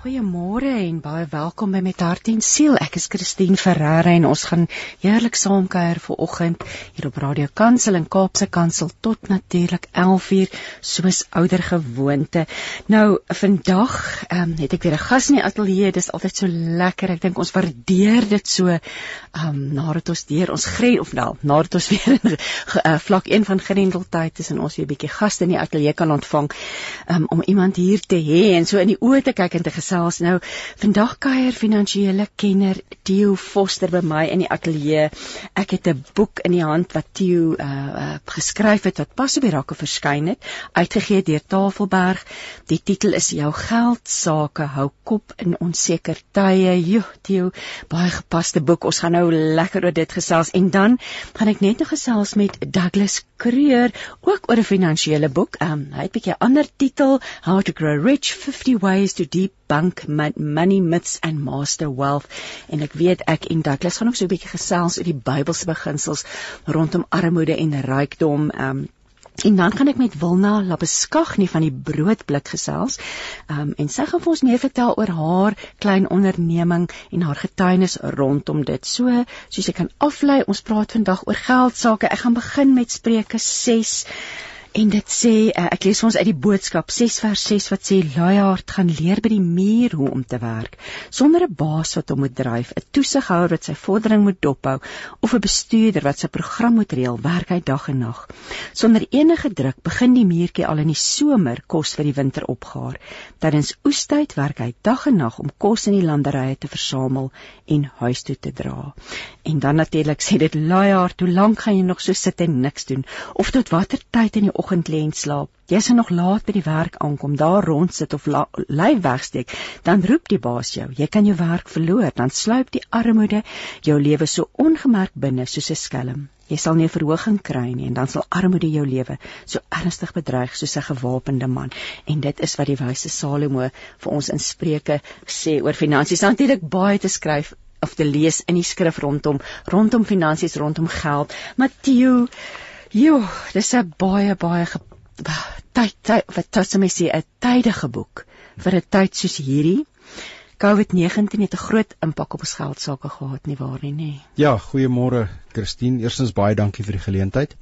Goeiemôre en baie welkom by Met Hart en Siel. Ek is Christine Ferreira en ons gaan heerlik saamkuier vir oggend hier op Radio Kansel en Kaapse Kansel tot natuurlik 11uur soos ouer gewoonte. Nou vandag um, het ek weer 'n gas in die ateljee. Dis altyd so lekker. Ek dink ons waardeer dit so um nadat ons deur ons gren of nou nadat ons weer in uh, vlak 1 van grendeltyd is en ons weer 'n bietjie gaste in die ateljee kan ontvang um, om iemand hier te hê en so in die oë te kyk en te gesels. Nou vandag kuier finansiële kenner Theo Foster by my in die ateljee. Ek het 'n boek in die hand wat Theo uh, uh, geskryf het wat pas op die rakke verskyn het, uitgegee deur Tafelberg. Die titel is Jou geld sake hou kop in onseker tye. Jo, Theo, baie gepaste boek. Ons gaan nou lekker oor dit gesels en dan gaan ek net nog gesels met Douglas Creer ook oor 'n finansiële boek. Um, hy het 'n bietjie ander titel, How to Grow Rich: 50 Ways to Deep bank money myths and master wealth en ek weet ek en Douglas gaan ook so 'n bietjie gesels oor die Bybelse beginsels rondom armoede en rykdom um, En dan gaan ek met Wilna Labeskag nie van die broodblik gesels. Ehm um, en sy gaan vir ons meer vertel oor haar klein onderneming en haar getuienis rondom dit. So, soos ek kan aflei, ons praat vandag oor geld sake. Ek gaan begin met Spreuke 6 En dit sê uh, ek lees ons uit die boodskap 6 vers 6 wat sê luiaard gaan leer by die muur hoe om te werk sonder 'n baas wat hom moet dryf, 'n toesighouer wat sy vordering moet dophou of 'n bestuurder wat sy program moet reël, werk hy dag en nag. Sonder enige druk begin die muurtjie al in die somer kos vir die winter opgaar. Tydens oestyd werk hy dag en nag om kos in die landerye te versamel en huis toe te dra. En dan natuurlik sê dit luiaard, hoe lank gaan jy nog so sit en niks doen of tot watter tyd in die oggend lê en slaap. Jy is nog laat by die werk aankom, daar rond sit of lui wegsteek, dan roep die baas jou. Jy kan jou werk verloor, dan sluip die armoede jou lewe so ongemerk binne soos 'n skelm. Jy sal nie 'n verhoging kry nie en dan sal armoede jou lewe so ernstig bedreig soos 'n gewapende man. En dit is wat die wyse Salomo vir ons in Spreuke sê oor finansies. Natuurlik baie te skryf of te lees in die skrif rondom rondom finansies, rondom geld. Matthew Jo, dis 'n baie baie tyd tyd wat tot my sê 'n tydige boek vir 'n tyd soos hierdie. COVID-19 het 'n groot impak op ons geld sake gehad nie waar nie, nê? Ja, goeiemôre Christine. Eerstens baie dankie vir die geleentheid.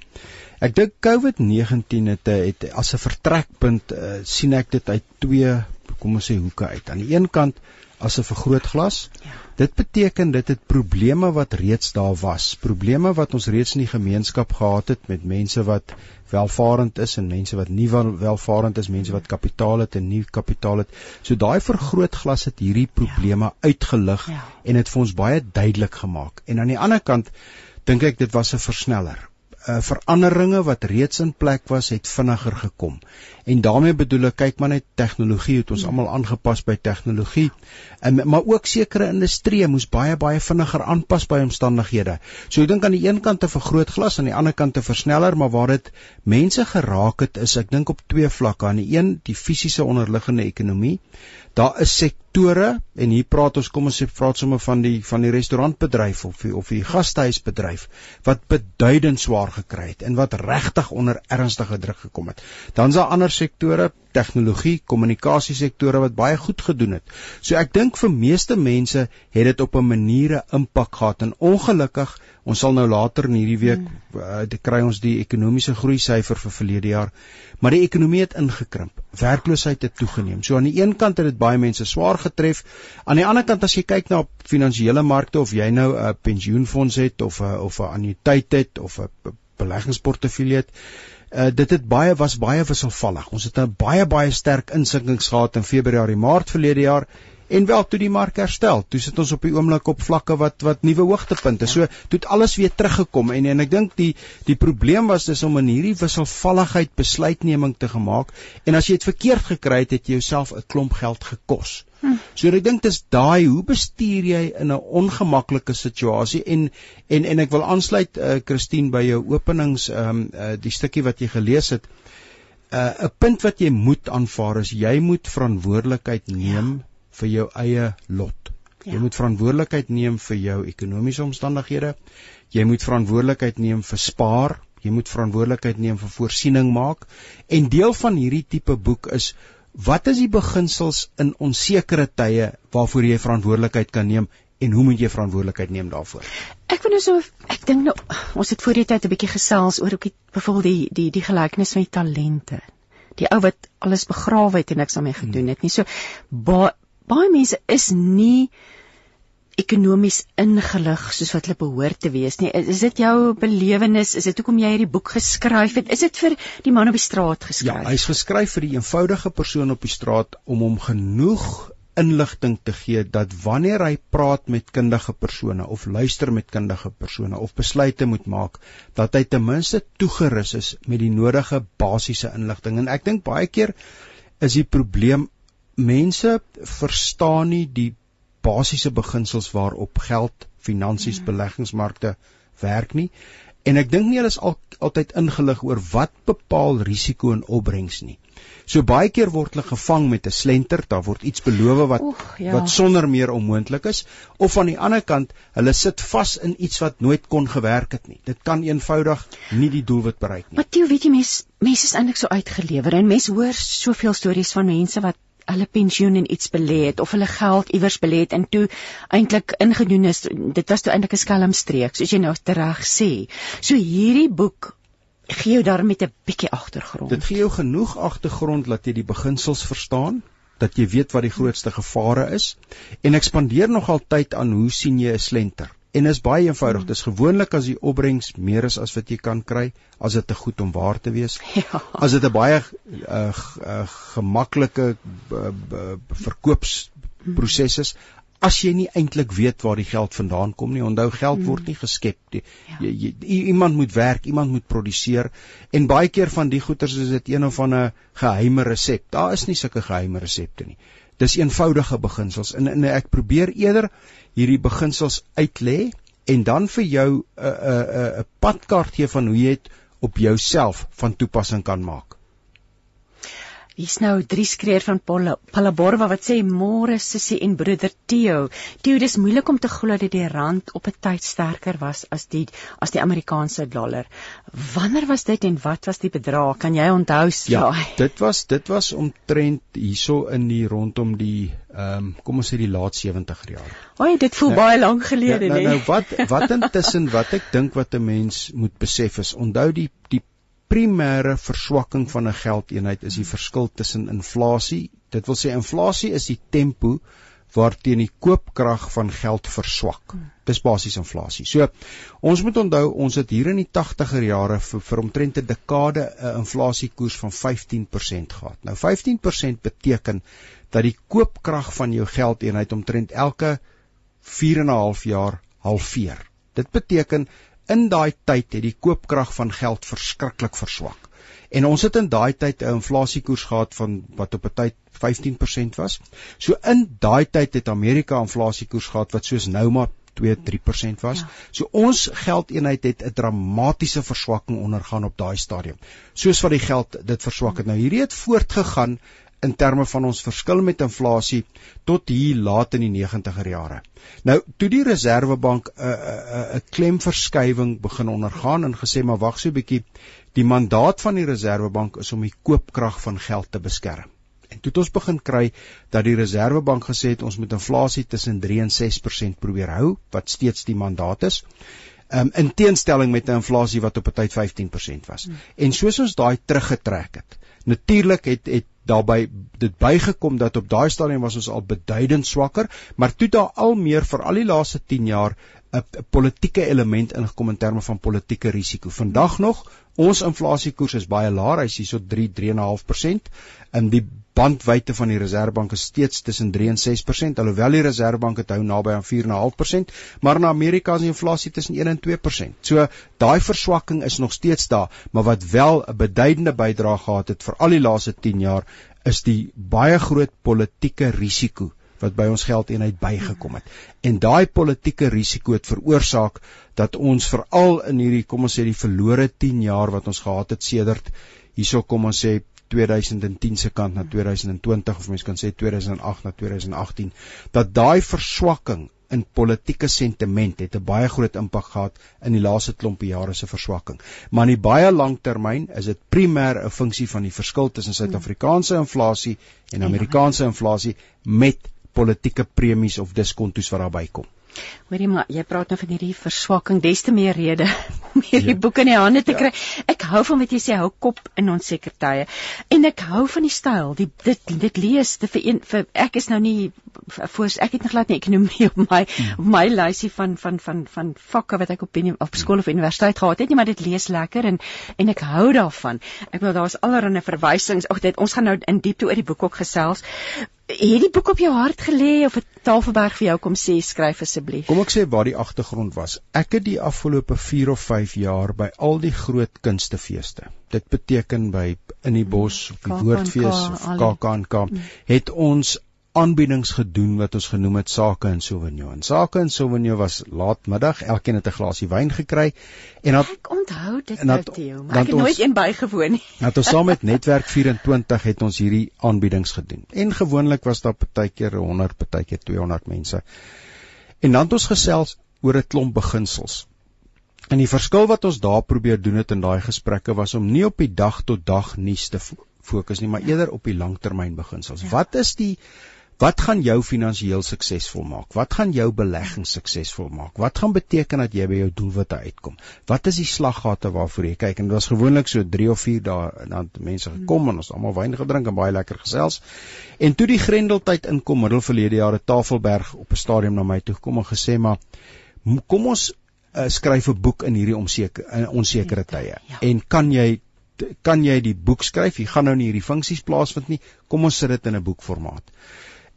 Ek dink COVID-19 het het as 'n vertrekpunt uh, sien ek dit uit twee kom ons sê hoeke uit. Aan die een kant as 'n vergrootglas. Ja. Dit beteken dit het probleme wat reeds daar was, probleme wat ons reeds in die gemeenskap gehad het met mense wat welvarend is en mense wat nie welvarend is, mense wat kapitaal het en nie kapitaal het. So daai vergrootglas het hierdie probleme ja. uitgelig ja. en dit vir ons baie duidelik gemaak. En aan die ander kant dink ek dit was 'n versneller uh, veranderinge wat reeds in plek was het vinniger gekom. En daarmee bedoel ek kyk maar net tegnologie het ons ja. almal aangepas by tegnologie. En maar ook sekere industrieë moes baie baie vinniger aanpas by omstandighede. So ek dink aan die een kant 'n vergrootglas aan die ander kant 'n versneller, maar waar dit mense geraak het is ek dink op twee vlakke. Aan die een die fisiese onderliggende ekonomie daar is sektore en hier praat ons kom ons praat sommer van die van die restaurantbedryf of die, of die gastehuisbedryf wat beduidend swaar gekry het en wat regtig onder ernstige druk gekom het. Dan is daar ander sektore, tegnologie, kommunikasiesektore wat baie goed gedoen het. So ek dink vir meeste mense het dit op 'n manier 'n impak gehad en ongelukkig Ons sal nou later in hierdie week hmm. uh, kry ons die ekonomiese groei syfer vir verlede jaar. Maar die ekonomie het ingekrimp. Werkloosheid het toegeneem. So aan die een kant het dit baie mense swaar getref. Aan die ander kant as jy kyk na finansiële markte of jy nou 'n pensioenfonds het of 'n of 'n anniteit het of 'n beleggingsportefeulje het, uh, dit het baie was baie wisselvallig. Ons het 'n baie baie sterk insinkings gehad in Februarie, Maart verlede jaar En wel toe die mark herstel, toe sit ons op die oomblik op vlakke wat wat nuwe hoogtepunte. So toe het alles weer teruggekom en en ek dink die die probleem was dis om in hierdie wisselvalligheid besluitneming te gemaak en as jy dit verkeerd gekry het, het jy jouself 'n klomp geld gekos. Hm. So ek dink dis daai hoe bestuur jy in 'n ongemaklike situasie en en en ek wil aansluit uh, Christine by jou openings ehm um, uh, die stukkie wat jy gelees het. 'n uh, 'n punt wat jy moet aanvaar is jy moet verantwoordelikheid neem ja vir jou eie lot. Ja. Jy moet verantwoordelikheid neem vir jou ekonomiese omstandighede. Jy moet verantwoordelikheid neem vir spaar. Jy moet verantwoordelikheid neem vir voorsiening maak. En deel van hierdie tipe boek is wat is die beginsels in onsekere tye waarvoor jy verantwoordelikheid kan neem en hoe moet jy verantwoordelikheid neem daarvoor? Ek wil nou so ek dink nou ons het voor die tyd 'n bietjie gesels oor ook die byvoorbeeld die die die gelykenis van die talente. Die ou wat alles begrawe het en niks daarmee gedoen het nie. So baie baie mense is nie ekonomies ingelig soos wat hulle behoort te wees nie. Is dit jou belewenis? Is dit hoekom jy hierdie boek geskryf het? Is dit vir die man op die straat geskryf? Ja, hy's geskryf vir die eenvoudige persoon op die straat om hom genoeg inligting te gee dat wanneer hy praat met kundige persone of luister met kundige persone of besluite moet maak dat hy ten minste toegerus is met die nodige basiese inligting en ek dink baie keer is die probleem mense verstaan nie die basiese beginsels waarop geld, finansies, mm. beleggingsmarkte werk nie en ek dink nie hulle is al, altyd ingelig oor wat bepaal risiko en opbrengs nie. So baie keer word hulle gevang met 'n slenter, daar word iets beloof wat Oeg, ja. wat sonder meer onmoontlik is, of aan die ander kant, hulle sit vas in iets wat nooit kon gewerk het nie. Dit kan eenvoudig nie die doelwit bereik nie. Jy weet jy mense mense is eintlik so uitgelewer en mense hoor soveel stories van mense wat hulle pensioen in iets belê het of hulle geld iewers belê het en toe eintlik ingedoen is dit was toe eintlik 'n skelmstreek soos jy nou reg sê. So hierdie boek gee jou daar met 'n bietjie agtergrond. Dit gee jou genoeg agtergrond dat jy die beginsels verstaan, dat jy weet wat die grootste gevare is en ek spandeer nogal tyd aan hoe sien jy 'n slenter. En is baie eenvoudig. Dis gewoonlik as die opbrengs meer is as wat jy kan kry, as dit te goed om waar te wees. Ja. As dit 'n baie uh, uh, gemaklike uh, verkoopsproses is, as jy nie eintlik weet waar die geld vandaan kom nie. Onthou geld word nie geskep nie. Ja. Jy, jy iemand moet werk, iemand moet produseer en baie keer van die goeders is dit een of ander geheime resep. Daar is nie sulke geheime resepte nie. Dis eenvoudige beginsels en, en ek probeer eerder hierdie beginsels uitlê en dan vir jou 'n 'n 'n padkaart gee van hoe jy dit op jouself van toepassing kan maak. Hier's nou drie skreer van Palaborwa wat sê môre sussie en broeder Theo. Theo, dis moeilik om te glo dat die rand op 'n tyd sterker was as die as die Amerikaanse dollar. Wanneer was dit en wat was die bedrag? Kan jy onthou? Ja, dit was dit was omtrent hierso in die rondom die ehm um, kom ons sê die laat 70er jare. Ag, dit voel nou, baie lank gelede, nee. Nou, nou wat wat intussen wat ek dink wat 'n mens moet besef is, onthou die die primêre verswakking van 'n geldeenheid is die verskil tussen inflasie. Dit wil sê inflasie is die tempo waarteen die koopkrag van geld verswak. Dis basies inflasie. So ons moet onthou ons het hier in die 80er jare vir, vir omtrent 'n dekade 'n inflasiekoers van 15% gehad. Nou 15% beteken dat die koopkrag van jou geldeenheid omtrent elke 4 en 'n half jaar halveer. Dit beteken in daai tyd het die koopkrag van geld verskriklik verswak. En ons het in daai tyd 'n inflasiekoers gehad van wat op 'n tyd 15% was. So in daai tyd het Amerika inflasiekoers gehad wat soos nou maar 2-3% was. Ja. So ons geldeenheid het 'n dramatiese verswakking ondergaan op daai stadium. Soos wat die geld dit verswak het. Nou hierdie het voortgegaan in terme van ons verskil met inflasie tot hier laat in die 90er jare. Nou, toe die Reserwebank 'n 'n 'n klemverskywing begin ondergaan en gesê maar wag so 'n bietjie, die mandaat van die Reserwebank is om die koopkrag van geld te beskerm. En toe het ons begin kry dat die Reserwebank gesê het ons moet inflasie tussen 3 en 6% probeer hou, wat steeds die mandaat is. Um, in teenstelling met 'n inflasie wat op 'n tyd 15% was. Hmm. En soos ons daai teruggetrek het, natuurlik het het daarbey dit bygekom dat op daai stadium was ons al beduidend swakker, maar toe daar al meer vir al die laaste 10 jaar 'n politieke element ingekom in terme van politieke risiko. Vandag nog, ons inflasiekoers is baie laag, hy's hierso 3 3.5%. In die bandwydte van die Reserwebank is steeds tussen 3 en 6%, alhoewel die Reserwebank dit hou naby aan 4.5%, maar in Amerika is die inflasie tussen 1 en 2%. So daai verswakking is nog steeds daar, maar wat wel 'n beduidende bydrae gehad het vir al die laaste 10 jaar is die baie groot politieke risiko wat by ons geldeenheid bygekom het. En daai politieke risiko het veroorsaak dat ons veral in hierdie kom ons sê die verlore 10 jaar wat ons gehad het sedert hierso kom ons sê 2010 se kant na 2020 of mens kan sê 2008 na 2018 dat daai verswakking in politieke sentiment het 'n baie groot impak gehad in die laaste klompie jare se verswakking. Maar in die baie lang termyn is dit primêr 'n funksie van die verskil tussen Suid-Afrikaanse inflasie en Amerikaanse inflasie met politieke premies of diskontos wat daarby kom. Hoorie maar, jy praat nou van hierdie verswakking, des te meer rede om hierdie ja. boek in die hande te ja. kry. Ek hou van wat jy sê, hou kop in onseker tye. En ek hou van die styl, die dit dit lees te vir een vir ek is nou nie voor ek het nog glad nie ekonomie op my hmm. op my lysie van van van van vakke wat ek op in op skool of universiteit gehad het nie, maar dit lees lekker en en ek hou daarvan. Ek wil daar's allerlei verwysings. Ag dit ons gaan nou in diepte oor die boek ook gesels het die boek op jou hart gelê of het Tafelberg vir jou kom sê skryf asseblief? Kom ek sê waar die agtergrond was. Ek het die afgelope 4 of 5 jaar by al die groot kunstefeeste. Dit beteken by in die bos op die woordfees of KAKNK mm. het ons aanbiedings gedoen wat ons genoem het Sake en Sauvignon. En Sake en Sauvignon was laatmiddag, elkeen het 'n glasie wyn gekry en dat ek onthou dit nou Theo, maar ek het ons, nooit een bygewoon nie. Dat ons saam met Netwerk 24 het ons hierdie aanbiedings gedoen. En gewoonlik was daar partykeer 100, partykeer 200 mense. En dan het ons gesels oor 'n klomp beginsels. En die verskil wat ons daar probeer doen het in daai gesprekke was om nie op die dag tot dag nuus te fokus nie, maar eerder op die langtermyn beginsels. Ja. Wat is die Wat gaan jou finansiëel suksesvol maak? Wat gaan jou belegging suksesvol maak? Wat gaan beteken dat jy by jou doelwitte uitkom? Wat is die slaggate waarvoor jy kyk? En dit was gewoonlik so 3 of 4 dae dan mense gekom en ons almal wyn gedrink en baie lekker gesels. En toe die Grendeltyd inkom middel verlede jaar het Tafelberg op 'n stadium na my toe gekom en gesê maar kom ons uh, skryf 'n boek in hierdie onseker in onsekere tye. Ja. En kan jy kan jy die boek skryf? Jy gaan nou nie hierdie funksies plaasvind nie. Kom ons sit dit in 'n boekformaat.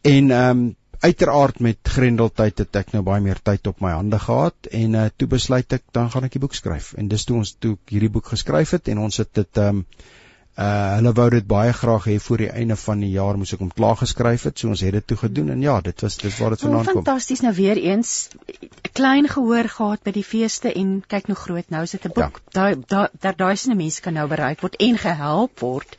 En ehm um, uiteraard met Grendeltyd het ek nou baie meer tyd op my hande gehad en uh, toe besluit ek dan gaan ek die boek skryf. En dis toe ons toe hierdie boek geskryf het en ons het dit ehm um, Uh hulle wou dit baie graag hê voor die einde van die jaar moes ek hom klaar geskryf het, so ons het dit toe gedoen en ja, dit was dis waar dit vandaan kom. Fantasties nou weer eens 'n klein gehoor gehad by die feeste en kyk nou groot nou is dit 'n boek. Ja. Daai daar daar duisende mense kan nou bereik word en gehelp word.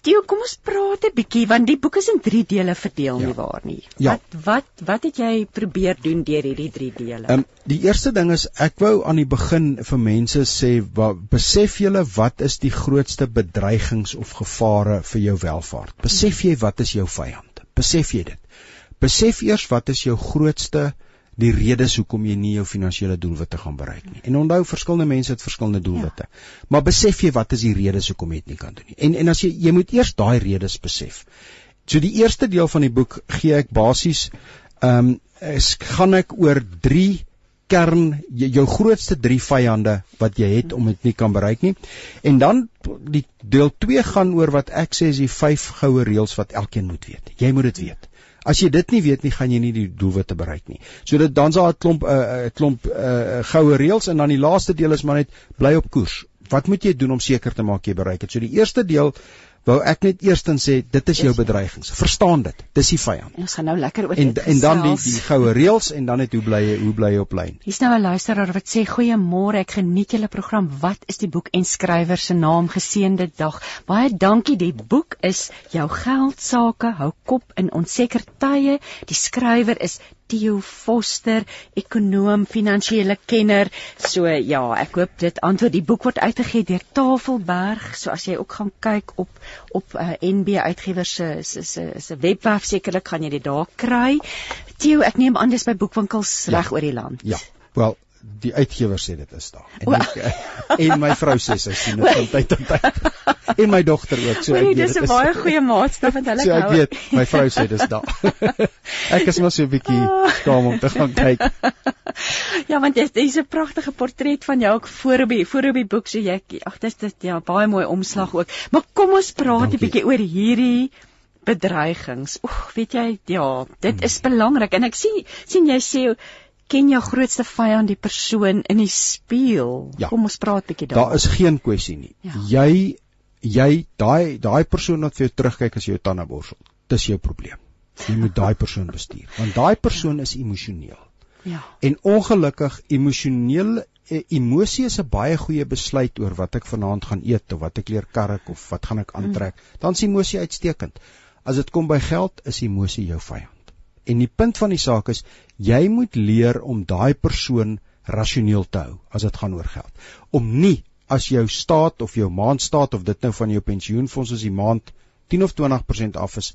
Theo, kom ons praat 'n bietjie want die boek is in 3 dele verdeel ja. nie waar nie. Ja. Wat wat wat het jy probeer doen deur hierdie 3 dele? Ehm um, die eerste ding is ek wou aan die begin vir mense sê, wa, besef julle wat is die grootste bedreiging bedreigings of gevare vir jou welfaart. Besef jy wat is jou vyand? Besef jy dit? Besef eers wat is jou grootste die redes hoekom jy nie jou finansiële doelwitte gaan bereik nie. En onthou verskillende mense het verskillende doelwitte. Ja. Maar besef jy wat is die redes hoekom jy dit nie kan doen nie. En en as jy jy moet eers daai redes besef. So die eerste deel van die boek gee ek basies ehm um, gaan ek oor 3 kern jou grootste drie vyande wat jy het om dit nie kan bereik nie. En dan die deel 2 gaan oor wat ek sê is die vyf goue reëls wat elkeen moet weet. Jy moet dit weet. As jy dit nie weet nie, gaan jy nie die doelwitte bereik nie. So dit dan's daar 'n klomp 'n uh, uh, klomp uh, goue reëls en dan die laaste deel is maar net bly op koers. Wat moet jy doen om seker te maak jy bereik dit? So die eerste deel wou ek net eerstens sê dit is jou bedreigings. Verstaan dit. Dis die vyand. Ons gaan nou lekker oor dit. En en dan die die goue reëls en dan net hoe bly jy hoe bly jy op lyn. Hier's nou 'n luisteraar wat sê goeiemôre, ek geniet julle program. Wat is die boek en skrywer se naam? Geseënde dag. Baie dankie. Die boek is Jou geld sake hou kop in onseker tye. Die skrywer is Theo Foster, ekonom, finansiële kenner. So ja, ek hoop dit antwoord die boek word uitgegee deur Tafelberg. So as jy ook gaan kyk op op uh, eh, NB uitgewers se se se se webwerf sekerlik gaan jy dit daar kry. Theo, ek neem aan dis by boekwinkels ja. reg oor die land. Ja. Wel, die uitgewer sê dit is daar. En, ek, en my vrou sê sy sien dit van tyd tot tyd. En my dogter ook. So ek weet dis 'n baie goeie maatstaf want hulle so, ek weet, my vrou sê dis daar. ek is maar so 'n bietjie skaam om te gaan kyk. ja, want dit is 'n pragtige portret van jou ook voor op die voor op die boek so jy ag dis dit ja, baie mooi omslag ook. Maar kom ons praat 'n bietjie oor hierdie bedreigings. Oeg, weet jy, ja, dit hmm. is belangrik en ek sien sien jy sê ken jou grootste vyand die persoon in die spieël. Ja. Kom ons praat 'n bietjie daaroor. Daar is geen kwessie nie. Ja. Jy jy daai daai persoon wat vir jou terugkyk as jy jou tande borsel. Dis jou probleem. Jy moet daai persoon bestuur want daai persoon is emosioneel. Ja. En ongelukkig emosioneel e, emosie is 'n baie goeie besluit oor wat ek vanaand gaan eet of wat ek leer kark of wat gaan ek aantrek. Mm. Dan is emosie uitstekend. As dit kom by geld, is emosie jou vyand. En die punt van die saak is jy moet leer om daai persoon rasioneel te hou as dit gaan oor geld. Om nie as jou staat of jou maandstaat of dit nou van jou pensioenfonds is die maand 10 of 20% af is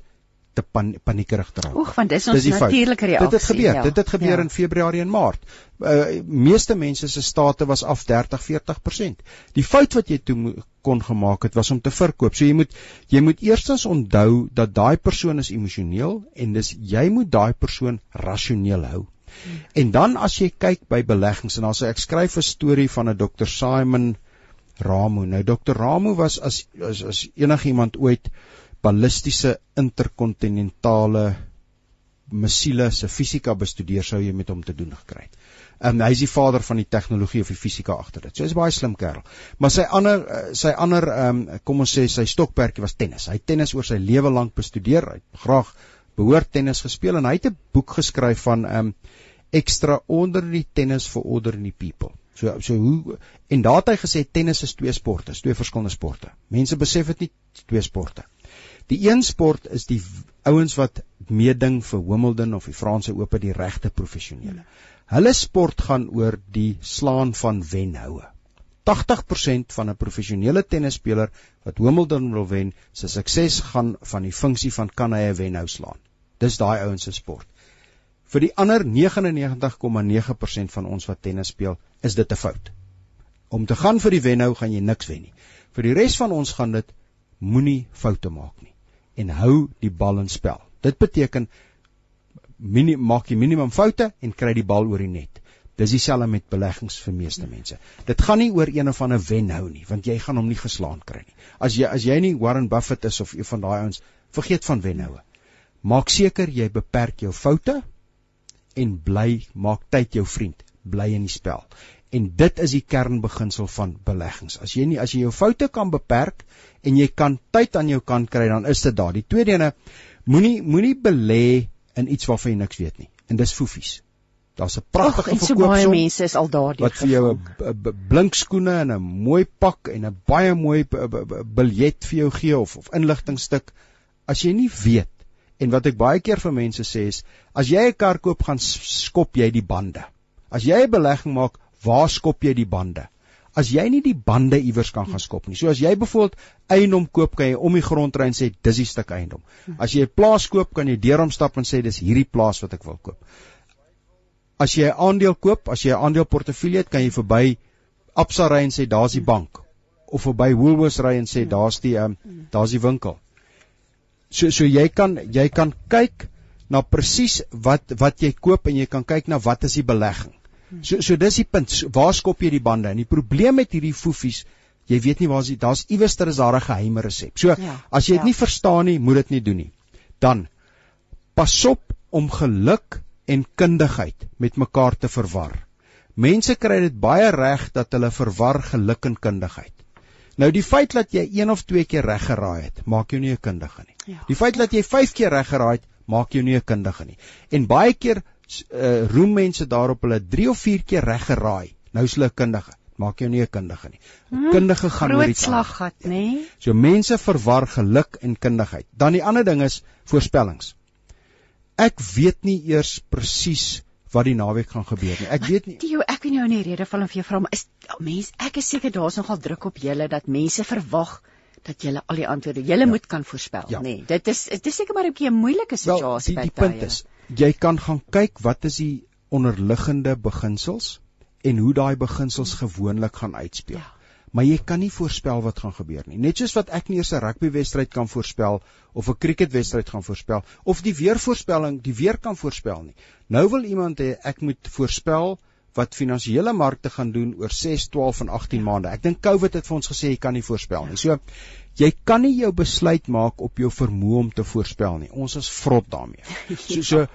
te pan, paniekerig te raak. Oeg, want dis ons natuurlike reaksie. Dit het gebeur. Ja. Dit het gebeur ja. in Februarie en Maart. Uh meeste mense se state was af 30-40%. Die fout wat jy toe kon gemaak het was om te verkoop. So jy moet jy moet eerstens onthou dat daai persoon is emosioneel en dis jy moet daai persoon rasioneel hou. En dan as jy kyk by beleggings en dan sê ek skryf 'n storie van 'n Dr Simon Ramu. Nou Dr Ramu was as as, as enigiemand ooit ballistiese interkontinentale missiele se fisika bestudeer sou jy met hom te doen gekry het. Um, hy is die vader van die tegnologie of die fisika agter dit. So hy's baie slim kerel. Maar sy ander eh, sy ander um, kom ons sê sy stokperdjie was tennis. Hy het tennis oor sy lewe lank bestudeer. Hy het graag behoort tennis gespeel en hy het 'n boek geskryf van um, extraordinary tennis for ordinary people. So so hoe en daar het hy gesê tennis is twee sporte, twee verskillende sporte. Mense besef dit nie twee sporte. Die een sport is die ouens wat meeding vir Wimbledon of die Franse Ope die regte professionele. Hulle sport gaan oor die slaan van wenhoue. 80% van 'n professionele tennisspeler wat Wimbledon wil wen, se sukses gaan van die funksie van kan hy 'n wenhou slaan. Dis daai ouens se sport. Vir die ander 99,9% van ons wat tennis speel, is dit 'n fout. Om te gaan vir die wenhou gaan jy niks wen nie. Vir die res van ons gaan dit moenie foute maak nie en hou die bal in spel. Dit beteken minim, maak jy minimum foute en kry die bal oor die net. Dis dieselfde met beleggings vir meeste mense. Dit gaan nie oor een of ander wen hou nie, want jy gaan hom nie geslaan kry nie. As jy as jy nie Warren Buffett is of een van daai ouens, vergeet van wen houe. Maak seker jy beperk jou foute en bly maak tyd jou vriend, bly in die spel. En dit is die kernbeginsel van beleggings. As jy nie as jy jou foute kan beperk en jy kan tyd aan jou kant kry, dan is dit daar. Die tweede ene, moenie moenie belê in iets waarvan jy niks weet nie. En dis foefies. Daar's 'n pragtige verkoopsom. So baie mense is al daar. Wat vir jou 'n blink skoene en 'n mooi pak en 'n baie mooi biljet vir jou gee of of inligtingstuk as jy nie weet en wat ek baie keer vir mense sê is as jy 'n kar koop gaan skop jy die bande. As jy 'n belegging maak, waar skop jy die bande? as jy nie die bande iewers kan gaan skop nie. So as jy byvoorbeeld eiendom koop, kan jy om die grond ry en sê dis die stuk eiendom. As jy 'n plaas koop, kan jy deur hom stap en sê dis hierdie plaas wat ek wil koop. As jy 'n aandeel koop, as jy 'n aandeleportefeulje het, kan jy verby Absa ry en sê daar's die bank of verby Woolworths ry en sê daar's die um, daar's die winkel. So so jy kan jy kan kyk na presies wat wat jy koop en jy kan kyk na wat is die belegging. So so dis die punt. Waar skop jy die bande? En die probleem met hierdie foefies, jy weet nie waar is daar's iewers ter is daar 'n geheime resep. So ja, as jy dit ja. nie verstaan nie, moet dit nie doen nie. Dan pasop om geluk en kundigheid met mekaar te verwar. Mense kry dit baie reg dat hulle verwar geluk en kundigheid. Nou die feit dat jy een of twee keer reg geraai het, maak jou nie 'n kundige nie. Ja. Die feit dat jy 5 keer reg geraai het, maak jou nie 'n kundige nie. En baie keer uh, roem mense daarop hulle 3 of 4 keer reg geraai. Nou is hulle kundige. Maak jou nie 'n kundige nie. 'n hmm, Kundige gaan oor die slag gehad, nê? Nee? So mense verwar geluk en kundigheid. Dan die ander ding is voorspellings. Ek weet nie eers presies wat die naweek gaan gebeur nie. Ek weet nie. Tio, ek weet nie in die rede val of jy vra maar is oh, mense, ek is seker daar's nogal druk op julle dat mense verwag dat jy al die antwoorde jy ja. moet kan voorspel, ja. nê. Nee, dit is dit is seker maar 'n bietjie 'n moeilike situasie well, die, die punt is jy kan gaan kyk wat is die onderliggende beginsels en hoe daai beginsels gewoonlik gaan uitspeel. Ja. Maar jy kan nie voorspel wat gaan gebeur nie. Net soos wat ek nie eers 'n rugbywedstryd kan voorspel of 'n cricketwedstryd gaan voorspel of die weervoorspelling die weer kan voorspel nie. Nou wil iemand hê ek moet voorspel wat finansiële markte gaan doen oor 6, 12 en 18 maande. Ek dink COVID het vir ons gesê jy kan nie voorspel nie. So jy kan nie jou besluit maak op jou vermoë om te voorspel nie. Ons is vrot daarmee. So so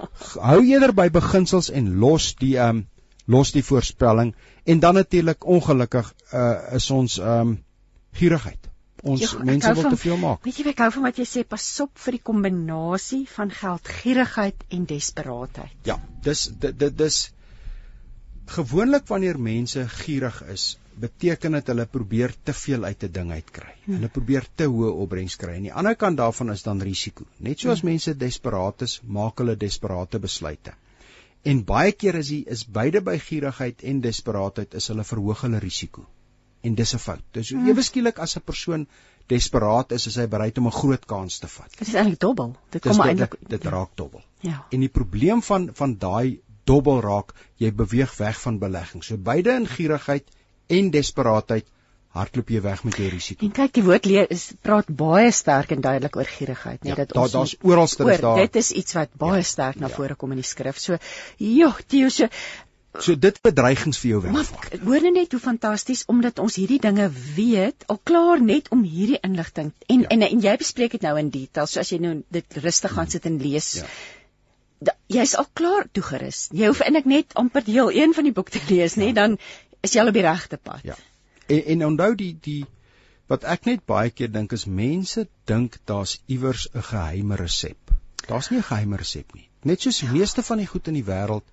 hou eerder by beginsels en los die ehm um, los die voorspelling en dan natuurlik ongelukkig uh, is ons ehm um, gierigheid. Ons jo, mense wil te veel maak. Weet jy ek hou van wat jy sê pas op vir die kombinasie van geldgierigheid en desperaatheid. Ja, dis dit dis gewoonlik wanneer mense gierig is, beteken dit hulle probeer te veel uit 'n ding uitkry. Hmm. Hulle probeer te hoë opbrengs kry. Aan die ander kant daarvan is dan risiko. Net soos hmm. mense desperaat is, maak hulle desperate besluite. En baie keer is die is beide by gierigheid en desperaatheid is hulle verhoog hulle risiko. En dis 'n fout. Dis so hmm. ewe skielik as 'n persoon desperaat is, is hy bereid om 'n groot kans te vat. Dit is eintlik dobbel. Dit kom eintlik dit, dit raak dobbel. Ja. En die probleem van van daai dobbel raak, jy beweeg weg van belegging. So beide in gierigheid en desperaatheid hardloop jy weg met jou risiko. En kyk die woord leer is praat baie sterk en duidelik oor gierigheid, nee, ja, dat ons daar's oralste is daar. Dit is iets wat baie ja, sterk na ja. vore kom in die skrif. So, joh, Theo, so So dit bedreigings vir jou welvaart. Hoor net net hoe fantasties omdat ons hierdie dinge weet, al klaar net om hierdie inligting en, ja. en en jy bespreek dit nou in detail, so as jy nou dit rustig gaan sit en lees. Ja. Jy's al klaar toegerus. Jy hoef eintlik net amper deel 1 van die boek te lees, ja. nê, dan is jy al op die regte pad. Ja. En en onthou die die wat ek net baie keer dink is mense dink daar's iewers 'n geheime resep. Daar's nie 'n geheime resep nie. Net soos die ja. meeste van die goed in die wêreld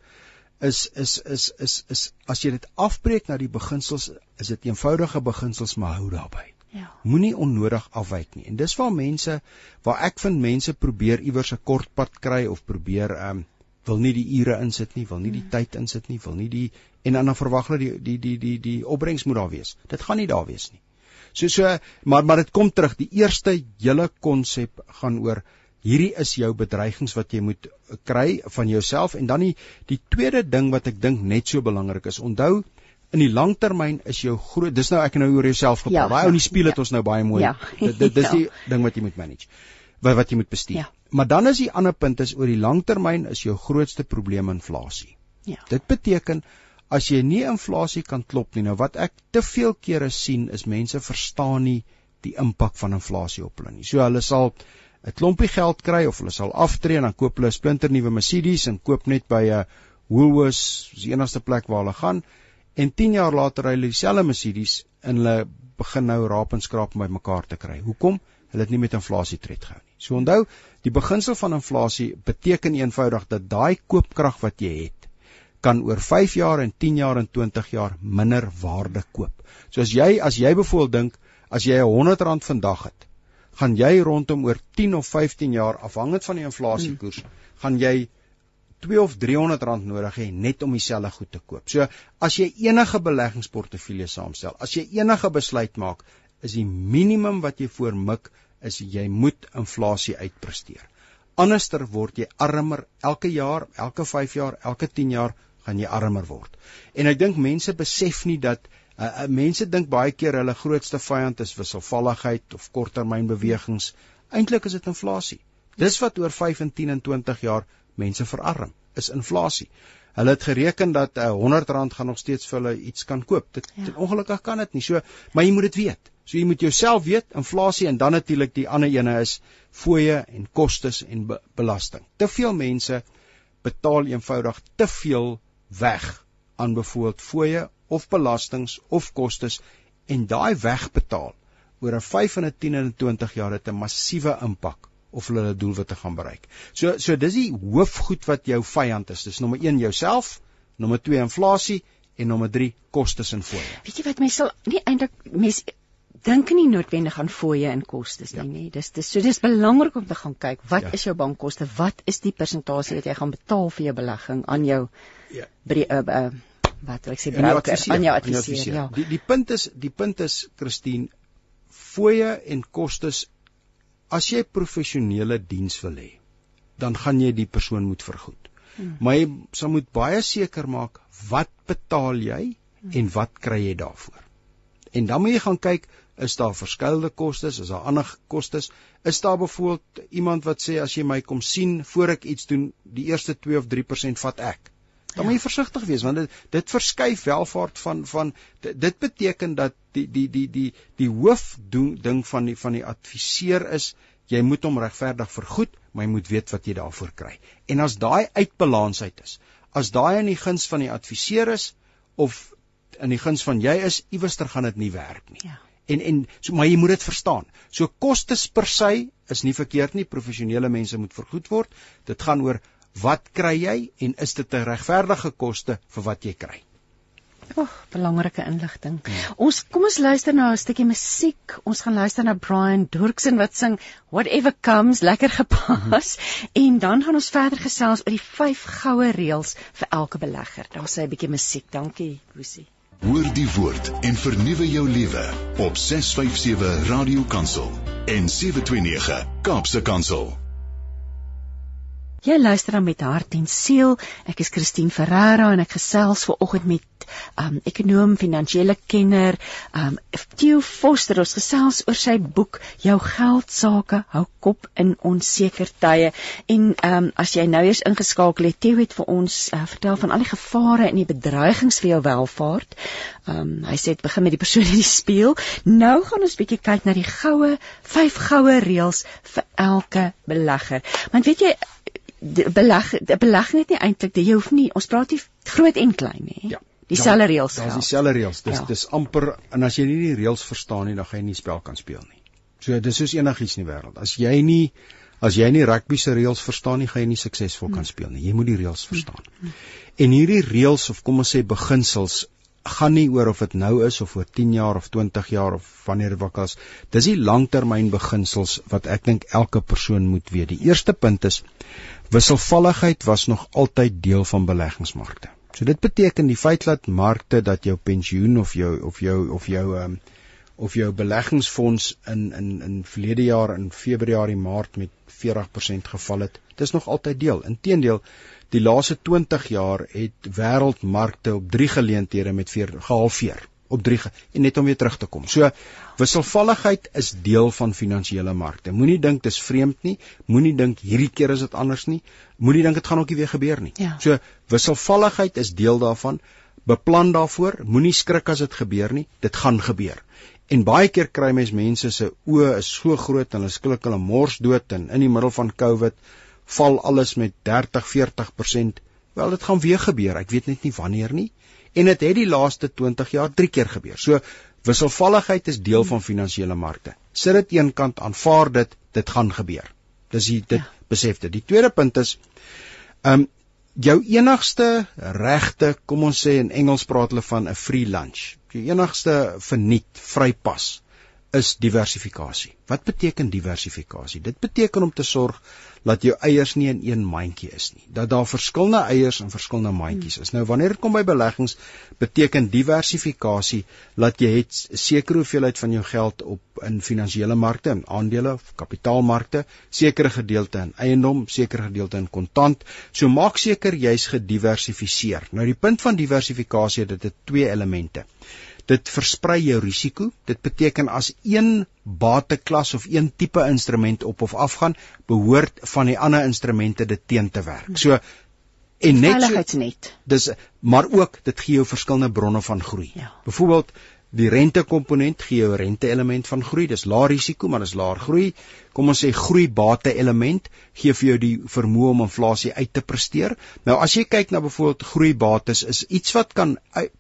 is is is is is as jy dit afbreek na die beginsels, is dit eenvoudige beginsels maar hou daarby. Ja. Moenie onnodig afwyk nie. En dis waar mense waar ek vind mense probeer iewers 'n kort pad kry of probeer ehm um, wil nie die ure insit nie, wil nie die mm. tyd insit nie, wil nie die en dan verwag hulle die die die die die opbrengs moet daar wees. Dit gaan nie daar wees nie. So so maar maar dit kom terug. Die eerste hele konsep gaan oor hierdie is jou bedreigings wat jy moet kry van jouself en dan die die tweede ding wat ek dink net so belangrik is. Onthou in die langtermyn is jou groot dis nou ek nou oor jouself gepraat. Ja, Daai ou in die spieël ja. het ons nou baie mooi. Ja. Dit dis ja. die ding wat jy moet manage. Wat wat jy moet bestuur. Ja. Maar dan is die ander punt is oor die langtermyn is jou grootste probleem inflasie. Ja. Dit beteken as jy nie inflasie kan klop nie. Nou wat ek te veel kere sien is mense verstaan nie die impak van inflasie op hulle nie. So hulle sal 'n klompie geld kry of hulle sal aftree en dan koop hulle 'n splinter nuwe Mercedes en koop net by 'n Woolworths, die enigste plek waar hulle gaan en 10 jaar later ry hulle dieselfde Mercedes en hulle begin nou raap en skraap om bymekaar te kry. Hoekom? Hulle het nie met inflasie tred gehou nie. So onthou, die beginsel van inflasie beteken eenvoudig dat daai koopkrag wat jy het, kan oor 5 jaar en 10 jaar en 20 jaar minder waarde koop. So as jy as jy byvoorbeeld dink as jy 'n 100 rand vandag het, gaan jy rondom oor 10 of 15 jaar afhangend van die inflasiekoers, hmm. gaan jy 2 of 300 rand nodig hê net om dieselfde goed te koop. So as jy enige beleggingsportefeulje saamstel, as jy enige besluit maak, is die minimum wat jy voormik is jy moet inflasie uitpresteer. Anderster word jy armer elke jaar, elke 5 jaar, elke 10 jaar gaan jy armer word. En ek dink mense besef nie dat uh, mense dink baie keer hulle grootste vyand is wisselvalligheid of korttermynbewegings. Eintlik is dit inflasie. Dis wat oor 5 en 10 en 20 jaar mense verarm, is inflasie. Hulle het gereken dat uh, 100 rand gaan nog steeds vir hulle iets kan koop. Dit ja. ongelukkig kan dit nie. So, maar jy moet dit weet. So jy moet jouself weet, inflasie en dan natuurlik die ander ene is fooie en kostes en be belasting. Te veel mense betaal eenvoudig te veel weg aan byvoorbeeld fooie of belastings of kostes en daai wegbetaal oor 'n 5 en 'n 10 en 'n 20 jaar het 'n massiewe impak of hulle hulle doelwitte gaan bereik. So so dis die hoofgoed wat jou vyand is. Dis nommer 1 jouself, nommer 2 inflasie en nommer 3 kostes en fooie. Weet jy wat mense sal nie eintlik mense dink nie noodwendig aan fooie en kostes nie, ja. nee. Dis dis so dis belangrik om te gaan kyk wat ja. is jou bankkoste? Wat is die persentasie wat jy gaan betaal vir jou belegging aan jou Ja. Bre, uh, uh, wat wil ek sê broker aan jou adviseur. Ja. Die die punt is die punt is Christine fooie en kostes as jy professionele diens wil hê, dan gaan jy die persoon moet vergoed. Hmm. Maar jy sal moet baie seker maak wat betaal jy hmm. en wat kry jy daarvoor. En dan moet jy gaan kyk, is daar verskillende kostes, is daar ander kostes? Is daar byvoorbeeld iemand wat sê as jy my kom sien voor ek iets doen, die eerste 2 of 3% vat ek? Dan ja. moet jy versigtig wees want dit dit verskuif welvaart van van dit beteken dat die die die die die hoof ding van die van die adviseur is jy moet hom regverdig vergoed, maar jy moet weet wat jy daarvoor kry. En as daai uitbalans uit is, as daai in die guns van die adviseur is of in die guns van jy is, iewerster gaan dit nie werk nie. Ja. En en so maar jy moet dit verstaan. So kostes per se is nie verkeerd nie. Professionele mense moet vergoed word. Dit gaan oor wat kry jy en is dit 'n regverdige koste vir wat jy kry? Oh, belangrike inligting. Hmm. Ons kom ons luister na 'n stukkie musiek. Ons gaan luister na Brian Dorksen wat sing Whatever Comes, lekker gepas. Hmm. En dan gaan ons verder gesels oor die vyf goue reëls vir elke belegger. Daar sê 'n bietjie musiek. Dankie, Lucy. Hoor die woord en vernuwe jou lewe op 657 Radio Kansel en 729 Kaapse Kansel. Jy luister dan met hart en siel. Ek is Christine Ferreira en ek gesels ver oggend met um ekonom, finansiële kenner, um Theo Foster. Ons gesels oor sy boek Jou geld sake hou kop in onseker tye. En um as jy nou eers ingeskakel het, Theo het vir ons uh, vertel van al die gevare en die bedreigings vir jou welfaart. Um hy sê dit begin met die persoon in die spieël. Nou gaan ons bietjie kyk na die goue vyf goue reëls vir elke belegger. Want weet jy beleg belegging het nie eintlik jy hoef nie ons praat nie groot en klein nie. Ja. Dieselfde reëls. Daar's dieselfde reëls. Dis ja. dis amper en as jy nie die reëls verstaan nie, dan gaan jy nie spel kan speel nie. So dis soos enigiets in die wêreld. As jy nie as jy nie rugby se reëls verstaan nie, gaan jy nie suksesvol kan speel nie. Jy moet die reëls verstaan. En hierdie reëls of kom ons sê beginsels gaan nie oor of dit nou is of oor 10 jaar of 20 jaar of wanneer dit wakkas. Dis die langtermyn beginsels wat ek dink elke persoon moet weet. Die eerste punt is wisselvalligheid was nog altyd deel van beleggingsmarkte. So dit beteken die feit dat markte dat jou pensioen of jou of jou of jou um, of jou beleggingsfonds in in in verlede jaar in Februarie Maart met 40% geval het, dis nog altyd deel. Inteendeel, die laaste 20 jaar het wêreldmarkte op drie geleenthede met veer gehalveer op drie en net om weer terug te kom. So wisselvalligheid is deel van finansiële markte. Moenie dink dis vreemd nie, moenie dink hierdie keer is dit anders nie, moenie dink dit gaan ook nie weer gebeur nie. Ja. So wisselvalligheid is deel daarvan. Beplan daarvoor, moenie skrik as dit gebeur nie, dit gaan gebeur. En baie keer kry mens mense se oë is so groot en hulle skielik hulle mors dood en in die middel van Covid val alles met 30, 40%. Wel, dit gaan weer gebeur. Ek weet net nie wanneer nie en dit het, het die laaste 20 jaar 3 keer gebeur. So wisselvalligheid is deel van finansiële markte. Sit dit eenkant aanvaar dit, dit gaan gebeur. Dis jy dit ja. besef dit. Die tweede punt is ehm um, jou enigste regte, kom ons sê in Engels praat hulle van 'n free lunch. Jou enigste verniet, vrypas is diversifikasie. Wat beteken diversifikasie? Dit beteken om te sorg dat jou eiers nie in een mandjie is nie. Dat daar verskillende eiers in verskillende mandjies is. Nou wanneer dit kom by beleggings, beteken diversifikasie dat jy het sekere hoeveelheid van jou geld op in finansiële markte, in aandele of kapitaalmarkte, sekere gedeelte in eiendom, sekere gedeelte in kontant. So maak seker jy's gediversifiseer. Nou die punt van diversifikasie, dit het twee elemente dit versprei jou risiko. Dit beteken as een bateklas of een tipe instrument op of af gaan, behoort van die ander instrumente dit teen te werk. So en net veiligheidsnet. Dis maar ook dit gee jou verskillende bronne van groei. Ja. Byvoorbeeld Die rentekomponent gee jou rente-element van groei. Dis lae risiko, maar dis laer groei. Kom ons sê groeibate element gee vir jou die vermoë om inflasie uit te presteer. Nou as jy kyk na byvoorbeeld groeibates is iets wat kan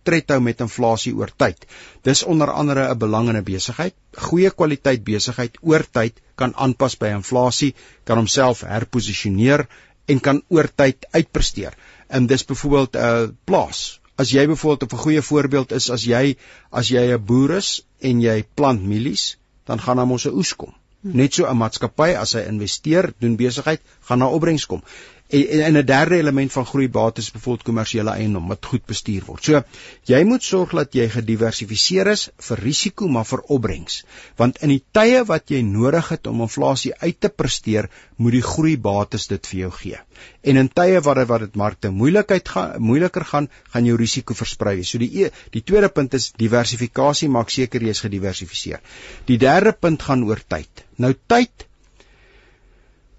tred hou met inflasie oor tyd. Dis onder andere 'n belangende besigheid. Goeie kwaliteit besigheid oor tyd kan aanpas by inflasie, kan homself herposisioneer en kan oor tyd uitpresteer. En dis byvoorbeeld 'n uh, plaas as jy byvoorbeeld 'n goeie voorbeeld is as jy as jy 'n boer is en jy plant mielies, dan gaan daar mos 'n oes kom. Net so 'n maatskappy as hy investeer, doen besigheid, gaan daar opbrengs kom. En en 'n derde element van groei bates byvoorbeeld kommersiële eiendom wat goed bestuur word. So jy moet sorg dat jy gediversifiseer is vir risiko maar vir opbrengs. Want in die tye wat jy nodig het om inflasie uit te presteer, moet die groei bates dit vir jou gee. En in tye dit wat dit markte moeilikheid gaan moeiliker gaan, gaan jou risiko versprei. So die e, die tweede punt is diversifikasie, maak seker jy is gediversifiseer. Die derde punt gaan oor tyd. Nou tyd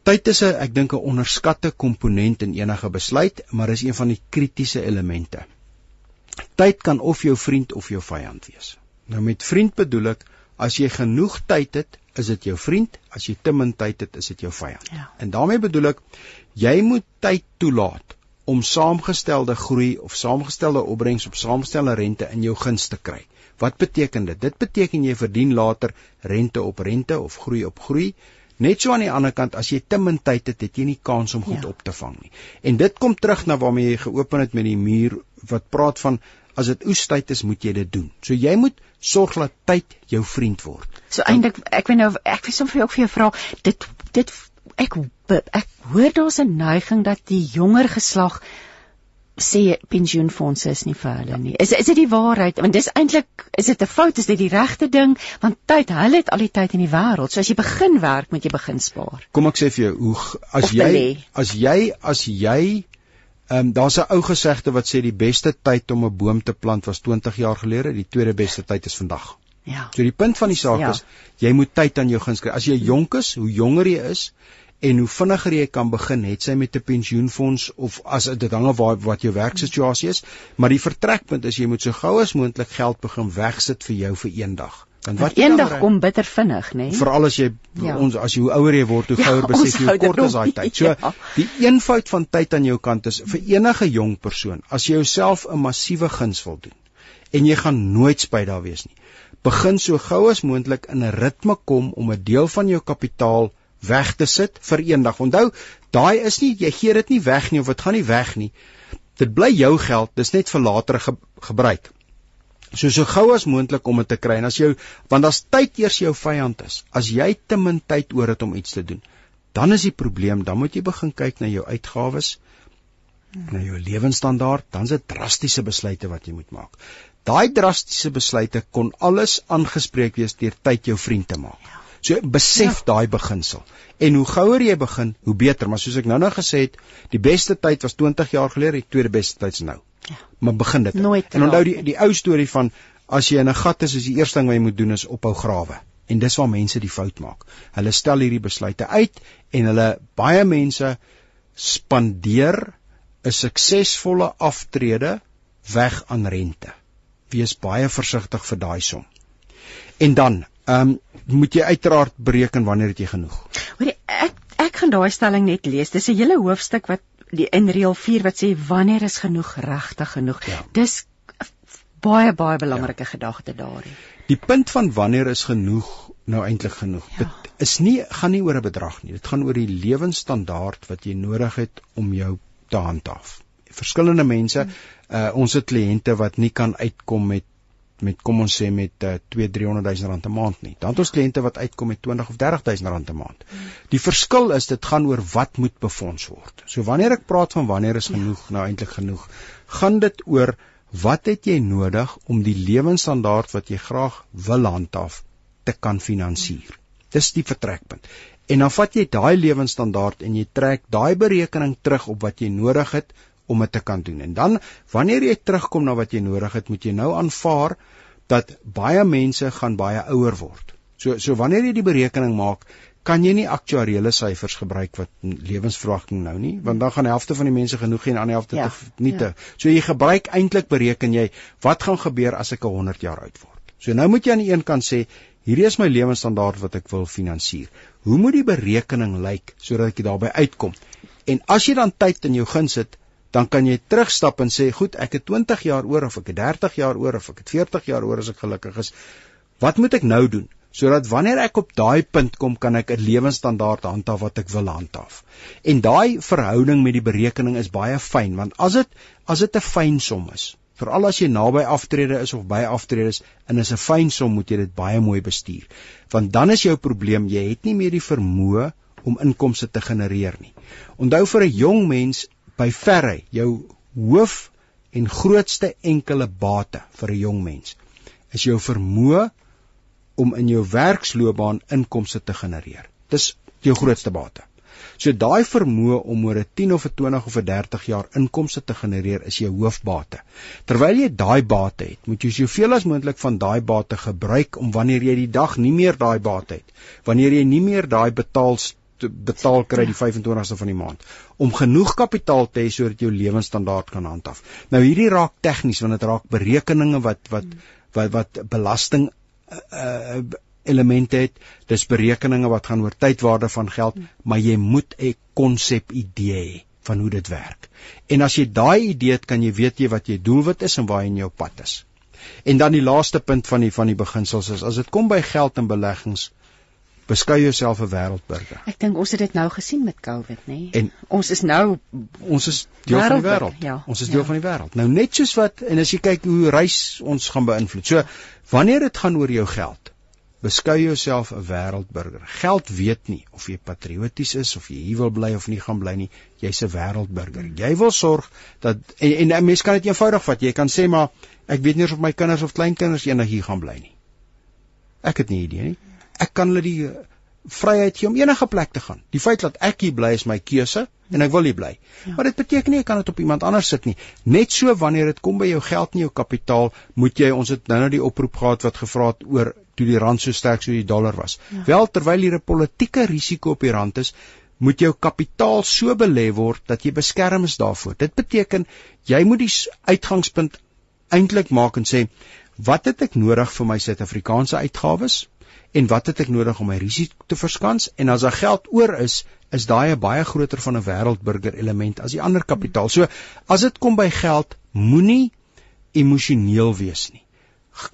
Tyd is 'n ek dink 'n onderskatte komponent in enige besluit, maar is een van die kritiese elemente. Tyd kan of jou vriend of jou vyand wees. Nou met vriend bedoel ek as jy genoeg tyd het, is dit jou vriend, as jy te min tyd het, is dit jou vyand. Ja. En daarmee bedoel ek jy moet tyd toelaat om saamgestelde groei of saamgestelde opbrengs op saamgestelde rente in jou guns te kry. Wat beteken dit? Dit beteken jy verdien later rente op rente of groei op groei Net so aan die ander kant as jy te min tyd het, het jy nie kans om goed ja. op te vang nie. En dit kom terug na waarmee jy geopen het met die muur wat praat van as dit oestyd is, moet jy dit doen. So jy moet sorg dat tyd jou vriend word. So eintlik ek weet nou ek wil sommer ook vir jou vra dit dit ek ek hoor daar's 'n neiging dat die jonger geslag sê pensioenfonde is nie vir hulle nie. Is is dit die waarheid? Want dis eintlik is dit 'n fout, is dit die regte ding? Want tyd, hulle het al die tyd in die wêreld. So as jy begin werk, moet jy begin spaar. Kom ek sê vir jou, hoe as Of jy belê. as jy as jy ehm um, daar's 'n ou gesegde wat sê die beste tyd om 'n boom te plant was 20 jaar gelede, die tweede beste tyd is vandag. Ja. So die punt van die saak Ja. is jy moet tyd aan jou guns kry. As jy jonk is, hoe jonger jy is en hoe vinniger jy kan begin, het sy met 'n pensioenfonds of as dit hang af waar wat jou werksituasie is, maar die vertrekpunt is jy moet so gou as moontlik geld begin wegsit vir jou vir eendag. Want dan eendag kom bitter vinnig, né? veral as jy Ja. ons as jy hoe ouer jy word, hoe Ja, gouer besef jy hoe kort is daai tyd. So ja. die eenvoud van tyd aan jou kant is vir enige jong persoon, as jy jouself 'n massiewe guns wil doen en jy gaan nooit spyt daar wees nie. Begin so gou as moontlik in 'n ritme kom om 'n deel van jou kapitaal weg te sit vir eendag. Onthou, daai is nie jy gee dit nie weg nie of dit gaan nie weg nie. Dit bly jou geld, dis net vir latere ge gebruik. So so gou as moontlik om dit te kry en as jou want as tyd eers jou vyand is, as jy te min tyd oor het om iets te doen, dan is die probleem, dan moet jy begin kyk na jou uitgawes, na jou lewensstandaard, dan is dit drastiese besluite wat jy moet maak. Daai drastiese besluite kon alles aangespreek wees deur tyd jou vriend te maak. So besef ja. daai beginsel. En hoe gouer jy begin, hoe beter, maar soos ek nou-nou gesê het, die beste tyd was 20 jaar gelede, die tweede beste tyd is nou. Ja. Maar begin dit. Nooit en onthou die die ou storie van as jy in 'n gat is, is die eerste ding wat jy moet doen is ophou grawe. En dis waar mense die fout maak. Hulle stel hierdie besluite uit en hulle baie mense spandeer 'n suksesvolle aftrede weg aan rente. Wees baie versigtig vir daai som. En dan, ehm um, moet jy uiteraard bereken wanneer het jy genoeg. Hoorie, ek ek gaan daai stelling net lees. Dis 'n hele hoofstuk wat die in reël 4 wat sê wanneer is genoeg regtig genoeg. Ja. Dis baie baie belangrike ja. gedagte daarin. Die punt van wanneer is genoeg nou eintlik genoeg. Ja. Dit is nie gaan nie oor 'n bedrag nie. Dit gaan oor die lewensstandaard wat jy nodig het om jou te handhaaf. Verskillende mense, uh, ons het kliënte wat nie kan uitkom met met kom ons sê met uh, 2 300 000 rand 'n maand nie. Dan het ons kliënte wat uitkom met 20 of 30 000 rand 'n maand. Die verskil is dit gaan oor wat moet befonds word. So wanneer ek praat van wanneer is genoeg, ja. nou eintlik genoeg, gaan dit oor wat het jy nodig om die lewensstandaard wat jy graag wil handhaaf te kan finansier. Dis die vertrekpunt. En dan vat jy daai lewensstandaard en jy trek daai berekening terug op wat jy nodig het om dit te kan doen. En dan wanneer jy terugkom na wat jy nodig het, moet jy nou aanvaar dat baie mense gaan baie ouer word. So so wanneer jy die berekening maak, kan jy nie aktuariële syfers gebruik wat lewensverwagting nou nie, want dan gaan die helfte van die mense genoeg hê en die ander helfte Ja, te nie te. So jy gebruik eintlik bereken jy wat gaan gebeur as ek 'n 100 jaar oud word. So nou moet jy aan die een kant sê, hierdie is my lewensstandaard wat ek wil finansier. Hoe moet die berekening lyk sodat ek daarby uitkom? En as jy dan tyd in jou guns het, dan kan jy terugstap en sê, goed, ek het 20 jaar oor of ek het 30 jaar oor of ek het 40 jaar oor as ek gelukkig is. Wat moet ek nou doen? sodat wanneer ek op daai punt kom kan ek 'n lewensstandaard handhaaf wat ek wil handhaaf. En daai verhouding met die berekening is baie fyn want as dit as dit 'n fyn som is, veral as jy naby aftrede is of by aftrede is en is 'n fyn som moet jy dit baie mooi bestuur. Want dan is jou probleem jy het nie meer die vermoë om inkomste te genereer nie. Onthou vir 'n jong mens by verre jou hoof en grootste enkele bate vir 'n jong mens is jou vermoë om in jou werksloopbaan inkomste te genereer. Dis jou grootste bate. So daai vermoë om oor 'n 10 of 'n 20 of 'n 30 jaar inkomste te genereer is jou hoofbate. Terwyl jy daai bate het, moet jy soveel as moontlik van daai bate gebruik om wanneer jy die dag nie meer daai bate het, wanneer jy nie meer daai betaal betaal kry die 25ste van die maand om genoeg kapitaal te hê sodat jou lewensstandaard kan handhaaf. Nou hierdie raak tegnies want dit raak berekeninge wat wat wat wat belasting uh, elemente het. Dis berekeninge wat gaan oor tydwaarde van geld, maar jy moet 'n konsep idee hê van hoe dit werk. En as jy daai idee het, kan jy weet jy wat jou doelwit is en waar jy in jou pad is. En dan die laaste punt van die van die beginsels is as dit kom by geld en beleggings beskou jouself 'n wêreldburger. Ek dink ons het dit nou gesien met COVID, nê? Nee? En ons is nou ons is deel van die wêreld. Ja, ons is deel ja. van die wêreld. Nou net soos wat en as jy kyk hoe reis ons gaan beïnvloed. So wanneer dit gaan oor jou geld, beskou jouself 'n wêreldburger. Geld weet nie of jy patrioties is of jy hier wil bly of nie gaan bly nie. Jy's 'n wêreldburger. Jy wil sorg dat en, en 'n mens kan dit eenvoudig vat. Jy kan sê maar ek weet nie of my kinders of kleinkinders eendag hier gaan bly nie. Ek het nie idee nie. Ek kan hulle die eh, vryheid gee om enige plek te gaan. Die feit dat ek hier bly is my keuse en ek wil hier bly. Ja. Maar dit beteken nie ek kan dit op iemand anders sit nie. Net so wanneer dit kom by jou geld en jou kapitaal, moet jy ons het nou nou die oproep gehad wat gevra het oor toe die rand so sterk so die dollar was. Ja. Wel terwyl hier 'n politieke risiko op die rand is, moet jou kapitaal so belê word dat jy beskerm is daarvoor. Dit beteken jy moet die uitgangspunt eintlik maak en sê wat het ek nodig vir my Suid-Afrikaanse uitgawes en wat het ek nodig om my risiko te verskans en as daar geld oor is is daai 'n baie groter van 'n wêreldburger element as die ander kapitaal. So as dit kom by geld, moenie emosioneel wees nie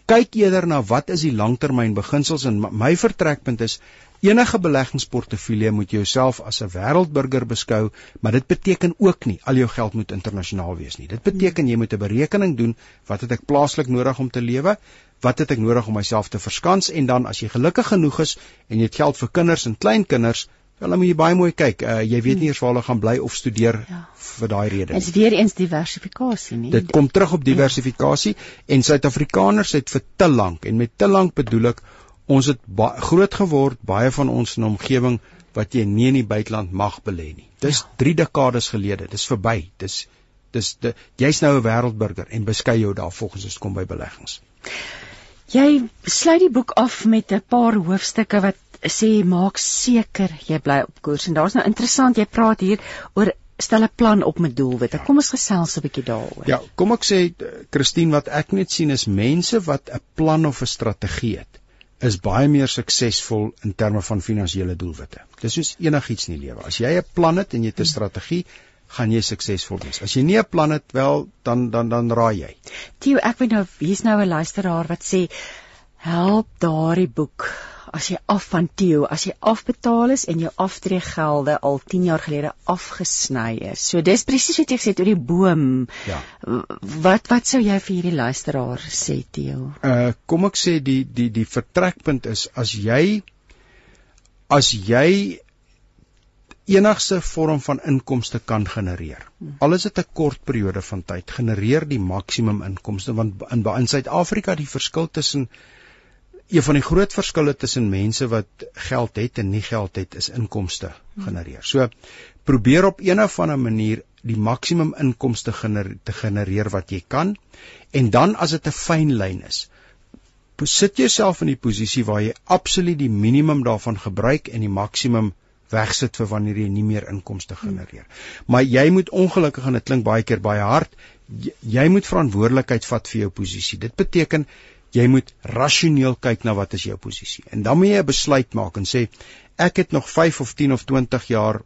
kyk eerder na wat is die langtermyn beginsels en my vertrekpunt is enige beleggingsportefeulje moet jouself as 'n wêreldburger beskou, maar dit beteken ook nie al jou geld moet internasionaal wees nie. Dit beteken jy moet 'n berekening doen wat het ek plaaslik nodig om te lewe? Wat het ek nodig om myself te verskans en dan as jy gelukkig genoeg is en jy het geld vir kinders en kleinkinders, Wel, dan moet jy baie mooi kyk. Uh, jy weet nie eers waar hulle gaan bly of studeer ja. vir daai rede nie. Dit is weer eens diversifikasie, nie? Dit kom terug op diversifikasie ja. en Suid-Afrikaners het vir te lank en met te lank bedoel ek ons het groot geword baie van ons in 'n omgewing wat jy nie in die buiteland mag belê nie. Dis ja. 3 dekades gelede. Dis verby. Dis dis jy's nou 'n wêreldburger en beskei jou daar volgens as dit kom by beleggings. Jy sluit die boek af met 'n paar hoofstukke wat sê maak seker jy bly op koers en daar's nou interessant jy praat hier oor stel 'n plan op met doelwitte. Kom ons gesels 'n bietjie daaroor. Ja, kom ek sê Christine wat ek net sien is mense wat 'n plan of 'n strategie het is baie meer suksesvol in terme van finansiële doelwitte. Dis soos enigiets in die lewe. As jy 'n plan het en jy het 'n strategie, gaan jy suksesvol wees. As jy nie 'n plan het wel, dan dan dan raai jy. Tio, ek weet nou hier's nou 'n luisteraar wat sê help daardie boek as jy af van Theo, as jy afbetaal is en jou aftreegelde al 10 jaar gelede afgesny is. So dis presies wat jy gesê het oor die boom. Ja. Wat wat sou jy vir hierdie luisteraar sê Theo? Uh kom ek sê die die die vertrekpunt is as jy as jy enigste vorm van inkomste kan genereer. Hmm. Al is dit 'n kort periode van tyd, genereer die maksimum inkomste want in in Suid-Afrika die verskil tussen een van die groot verskille tussen mense wat geld het en nie geld het is inkomste genereer. So probeer op een of ander manier die maksimum inkomste gener te genereer wat jy kan en dan as dit 'n fyn lyn is sit jouself in die posisie waar jy absoluut die minimum daarvan gebruik en die maksimum wegsit vir wanneer jy nie meer inkomste genereer. Maar jy moet ongelukkig en dit klink baie keer baie hard, jy moet verantwoordelikheid vat vir jou posisie. Dit beteken jy moet rasioneel kyk na wat is jou posisie. En dan moet jy 'n besluit maak en sê ek het nog 5 of 10 of 20 jaar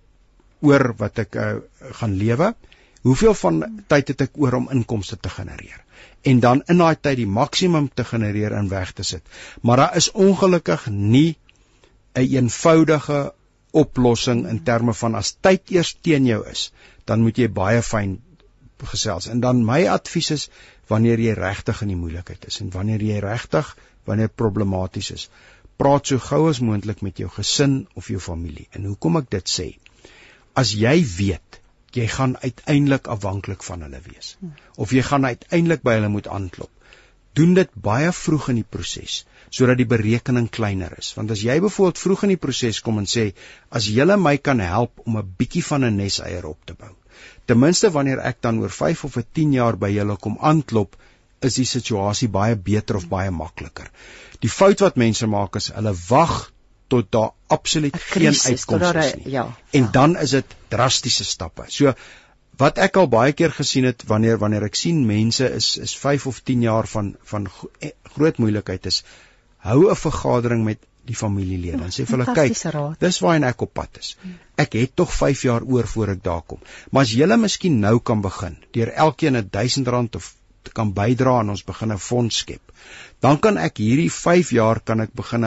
oor wat ek uh, gaan lewe. Hoeveel van tyd het ek oor om inkomste te genereer? En dan in daai tyd die maksimum te genereer en weg te sit. Maar daar is ongelukkig nie 'n een eenvoudige oplossing in terme van as tyd eers teen jou is, dan moet jy baie fyn gesels. En dan my advies is wanneer jy regtig in die moeilikheid is en wanneer jy regtig wanneer problematies is, praat so gou as moontlik met jou gesin of jou familie. En hoekom ek dit sê? As jy weet jy gaan uiteindelik afhanklik van hulle wees of jy gaan uiteindelik by hulle moet aanklop, doen dit baie vroeg in die proses sodat die berekening kleiner is. Want as jy byvoorbeeld vroeg in die proses kom en sê as jy my kan help om 'n bietjie van 'n neseier op te bou, ten minste wanneer ek dan oor 5 of 10 jaar by julle kom aanklop, is die situasie baie beter of baie makliker. Die fout wat mense maak is hulle wag tot daar absoluut geen uitkoms is nie. Ja, en ja. dan is dit drastiese stappe. So wat ek al baie keer gesien het wanneer wanneer ek sien mense is is 5 of 10 jaar van van eh, groot moeilikheid is, hou 'n vergadering met die familielede en sê vir hulle kyk dis waarheen ek op pad is ek het tog 5 jaar oor voor ek daar kom maar as julle miskien nou kan begin deur elkeen 'n 1000 rand of kan bydra en ons begin 'n fonds skep dan kan ek hierdie 5 jaar kan ek begin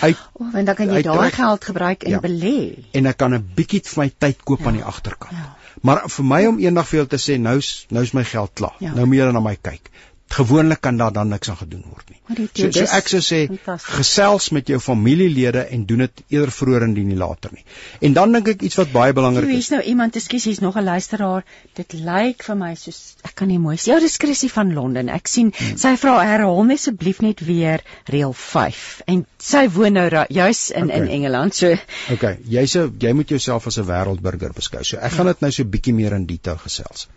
uit O, want dan kan jy daai geld gebruik en Ja. belê. en ek kan 'n bietjie vir my tyd koop Ja. aan die agterkant. Ja. Maar vir my om eendag vir jou te sê nou's nou's my geld klaar. Ja. Nou moet jy na my kyk. Gewoonlik kan daar dan niks aan gedoen word nie. So, so ek sou sê gesels met jou familielede en doen dit eerder vroeër en nie later nie. En dan dink ek iets wat baie belangrik Hier is. is nou iemand, ekskuus, hier's nog 'n luisteraar. Dit lyk vir my soos ek kan nie mooi sien. Ja, dis Chrissy van Londen. Ek sien Hmm. sy vra herhaal net asseblief net weer reël 5. En sy woon nou juis in in Okay. Engeland. So Okay, jy's 'n jy moet jouself as 'n wêreldburger beskou. So ek gaan dit nou so bietjie meer in detail gesels.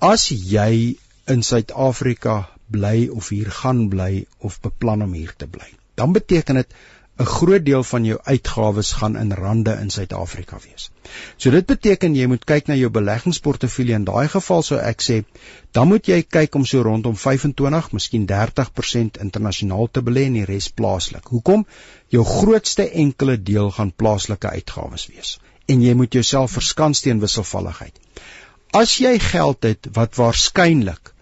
As jy in Suid-Afrika bly of hier gaan bly of beplan om hier te bly, dan beteken dit 'n groot deel van jou uitgawes gaan in rande in Suid-Afrika wees. So dit beteken jy moet kyk na jou beleggingsportefeulje. In daai geval sou ek sê, dan moet jy kyk om so rondom 25, miskien 30% internasionaal te belê en die res plaaslik. Hoekom? Jou grootste enkele deel gaan plaaslike uitgawes wees en jy moet jouself verskans teen wisselvalligheid. As jy geld het wat waarskynlik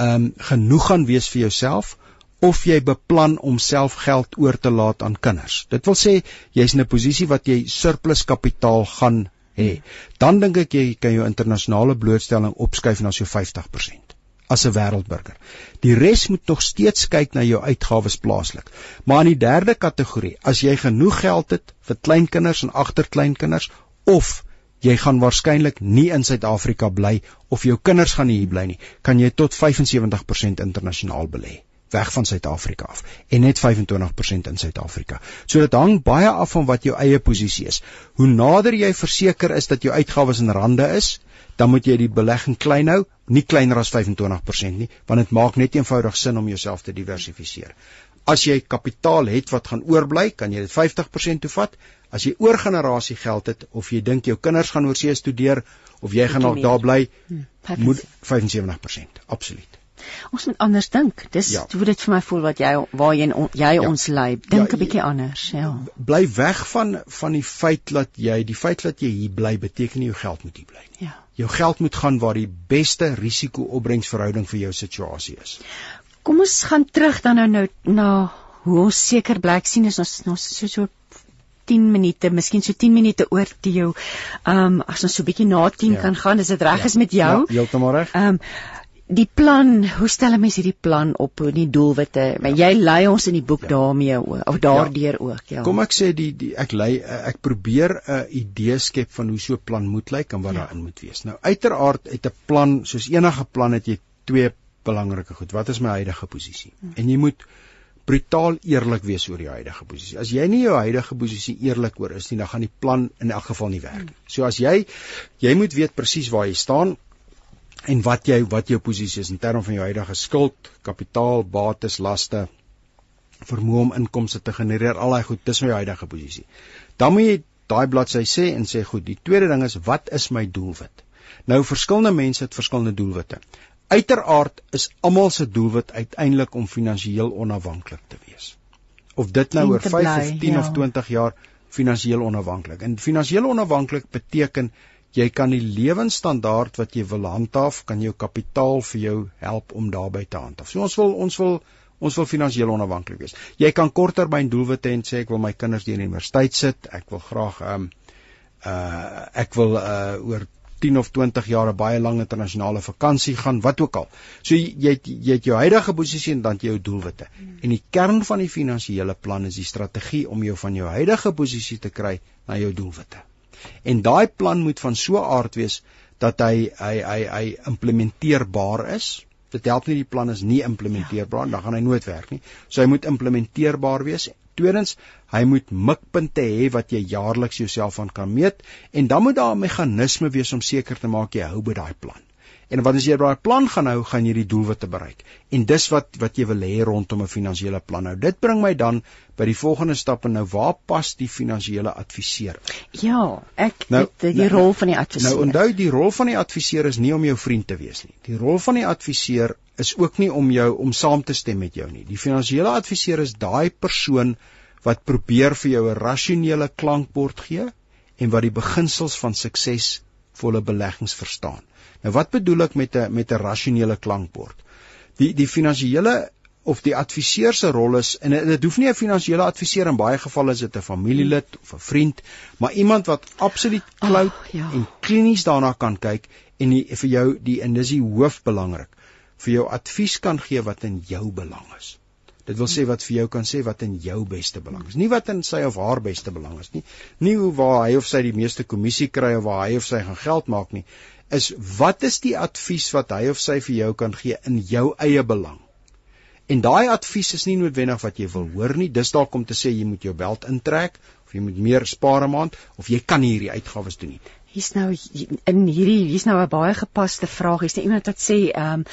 um, genoeg gaan wees vir jouself of jy beplan om self geld oor te laat aan kinders. Dit wil sê jy's in 'n posisie wat jy surplus kapitaal gaan hê. Dan dink ek jy kan jou internasionale blootstelling opskuif na so 50% as 'n wêreldburger. Die res moet nog steeds kyk na jou uitgawes plaaslik. Maar in die derde kategorie, as jy genoeg geld het vir kleinkinders en agterkleinkinders of jy gaan waarskynlik nie in Suid-Afrika bly of jou kinders gaan nie hier bly nie, kan jy tot 75% internasionaal belê weg van Suid-Afrika af en net 25% in Suid-Afrika. So dit hang baie af van wat jou eie posisie is. Hoe nader jy verseker is dat jou uitgawes in rande is, dan moet jy die belegging klein hou, nie kleiner as 25% nie, want dit maak net eenvoudig sin om jouself te diversifiseer. As jy kapitaal het wat gaan oorbly, kan jy dit 50% toe vat. As jy oorgenerasie geld het of jy dink jou kinders gaan oorsee studeer of jy gaan nog daar bly, Hm, moet 75%, absoluut. ons moet anders dink. Dis Ja. hoe dit vir my voel wat jy waarheen on, jy Ja. ons lei. Dink Ja, 'n bietjie anders, ja. Bly weg van van die feit dat jy die feit dat jy hier bly beteken nie jou geld moet hier bly nie. Ja. Jou geld moet gaan waar die beste risiko-opbrengsverhouding vir jou situasie is. Kom ons gaan terug dan nou nou na hoe ons seker bly. Ek sien is ons ons so so 10 minute, miskien so 10 minute oor te jou. Ehm um, as ons so 'n bietjie na 10 Ja. kan gaan, is dit reg is met jou. Ja, heeltemal reg. Ehm um, die plan, hoe stel 'n mens hierdie plan op, hoe die doelwitte? Maar jy lei ons in die boek Ja. daarmee of daardeur ook, ja. Kom ek sê die die ek lei ek probeer 'n idee skep van hoe so 'n plan moet lyk en wat Ja. daarin moet wees. Nou uiteraard uit 'n plan, soos enige plan het jy twee belangrike goed. Wat is my huidige posisie? Hm. En jy moet brutaal eerlik wees oor jou huidige posisie. As jy nie jou huidige posisie eerlik oor is nie, dan gaan die plan in elk geval nie werk nie. So as jy jy moet weet presies waar jy staan en wat jy wat jou posisie is in terme van jou huidige skuld, kapitaal, bates, laste, vermoë om inkomste te genereer, al daai goed, dis my huidige posisie. Dan moet jy daai bladsy sê en sê goed, die tweede ding is wat is my doelwit? Nou verskillende mense het verskillende doelwitte. Uiteraard is almal se doelwit uiteindelik om finansiëel onafhanklik te wees. Of dit nou oor te 5 bly, of 10 ja. of 20 jaar finansiëel onafhanklik. En finansiëel onafhanklik beteken jy kan die lewensstandaard wat jy wil handhaaf, kan jou kapitaal vir jou help om daarby te handhaaf. So ons wil ons wil ons wil finansiëel onafhanklik wees. Jy kan korttermyn doelwitte en sê ek wil my kinders deur die universiteit sit, ek wil graag ehm um, uh ek wil uh oor 10 of 20 jaar 'n baie lang internasionale vakansie gaan, wat ook al. So jy jy het, jy het jou huidige posisie en dan jou doelwitte. Hmm. En die kern van die finansiële plan is die strategie om jou van jou huidige posisie te kry na jou doelwitte. En daai plan moet van so aard wees dat hy hy hy hy implementeerbaar is. Dit help nie die plan is nie implementeerbaar ja. dan gaan hy nooit werk nie. So hy moet implementeerbaar wees. Tweedens, hy moet mikpunte hê wat jy jaarliks jouself aan kan meet en dan moet daar 'n meganisme wees om seker te maak jy hou by daai plan. En as jy daai plan gaan hou, gaan jy die doelwitte bereik. En dis wat wat jy wil hê rondom 'n finansiële plan. Nou dit bring my dan by die volgende stap en nou waar pas die finansiële adviseur? Ja, ek Nou, die, die nou, rol van die adviseur. Nou onthou die rol van die adviseur is nie om jou vriend te wees nie. Die rol van die adviseur is ook nie om jou om saam te stem met jou nie. Die finansiële adviseur is daai persoon wat probeer vir jou 'n rasionele klankbord gee en wat die beginsels van suksesvolle beleggings verstaan. Nou wat bedoel ek met 'n met 'n rasionele klankbord? Die die finansiële of die adviseur se rol is en dit hoef nie 'n finansiële adviseur in baie gevalle is dit 'n familielid of 'n vriend, maar iemand wat absoluut klout oh, ja. en klinies daarna kan kyk en die, vir jou die en dis die hoof belangrik vir jou advies kan gee wat in jou belang is. Dit wil sê wat vir jou kan sê wat in jou beste belang is, nie wat in sy of haar beste belang is nie. Nie hoe waar hy of sy die meeste kommissie kry of waar hy of sy gaan geld maak nie, is wat is die advies wat hy of sy vir jou kan gee in jou eie belang? En daai advies is nie noodwendig wat jy wil hoor nie. Dis dalk om te sê jy moet jou beld intrek of jy moet meer spaar 'n maand of jy kan hierdie uitgawes doen nie. Hier's nou in hierdie hier's nou 'n baie gepaste vraag. Hier's net iemand wat sê ehm um,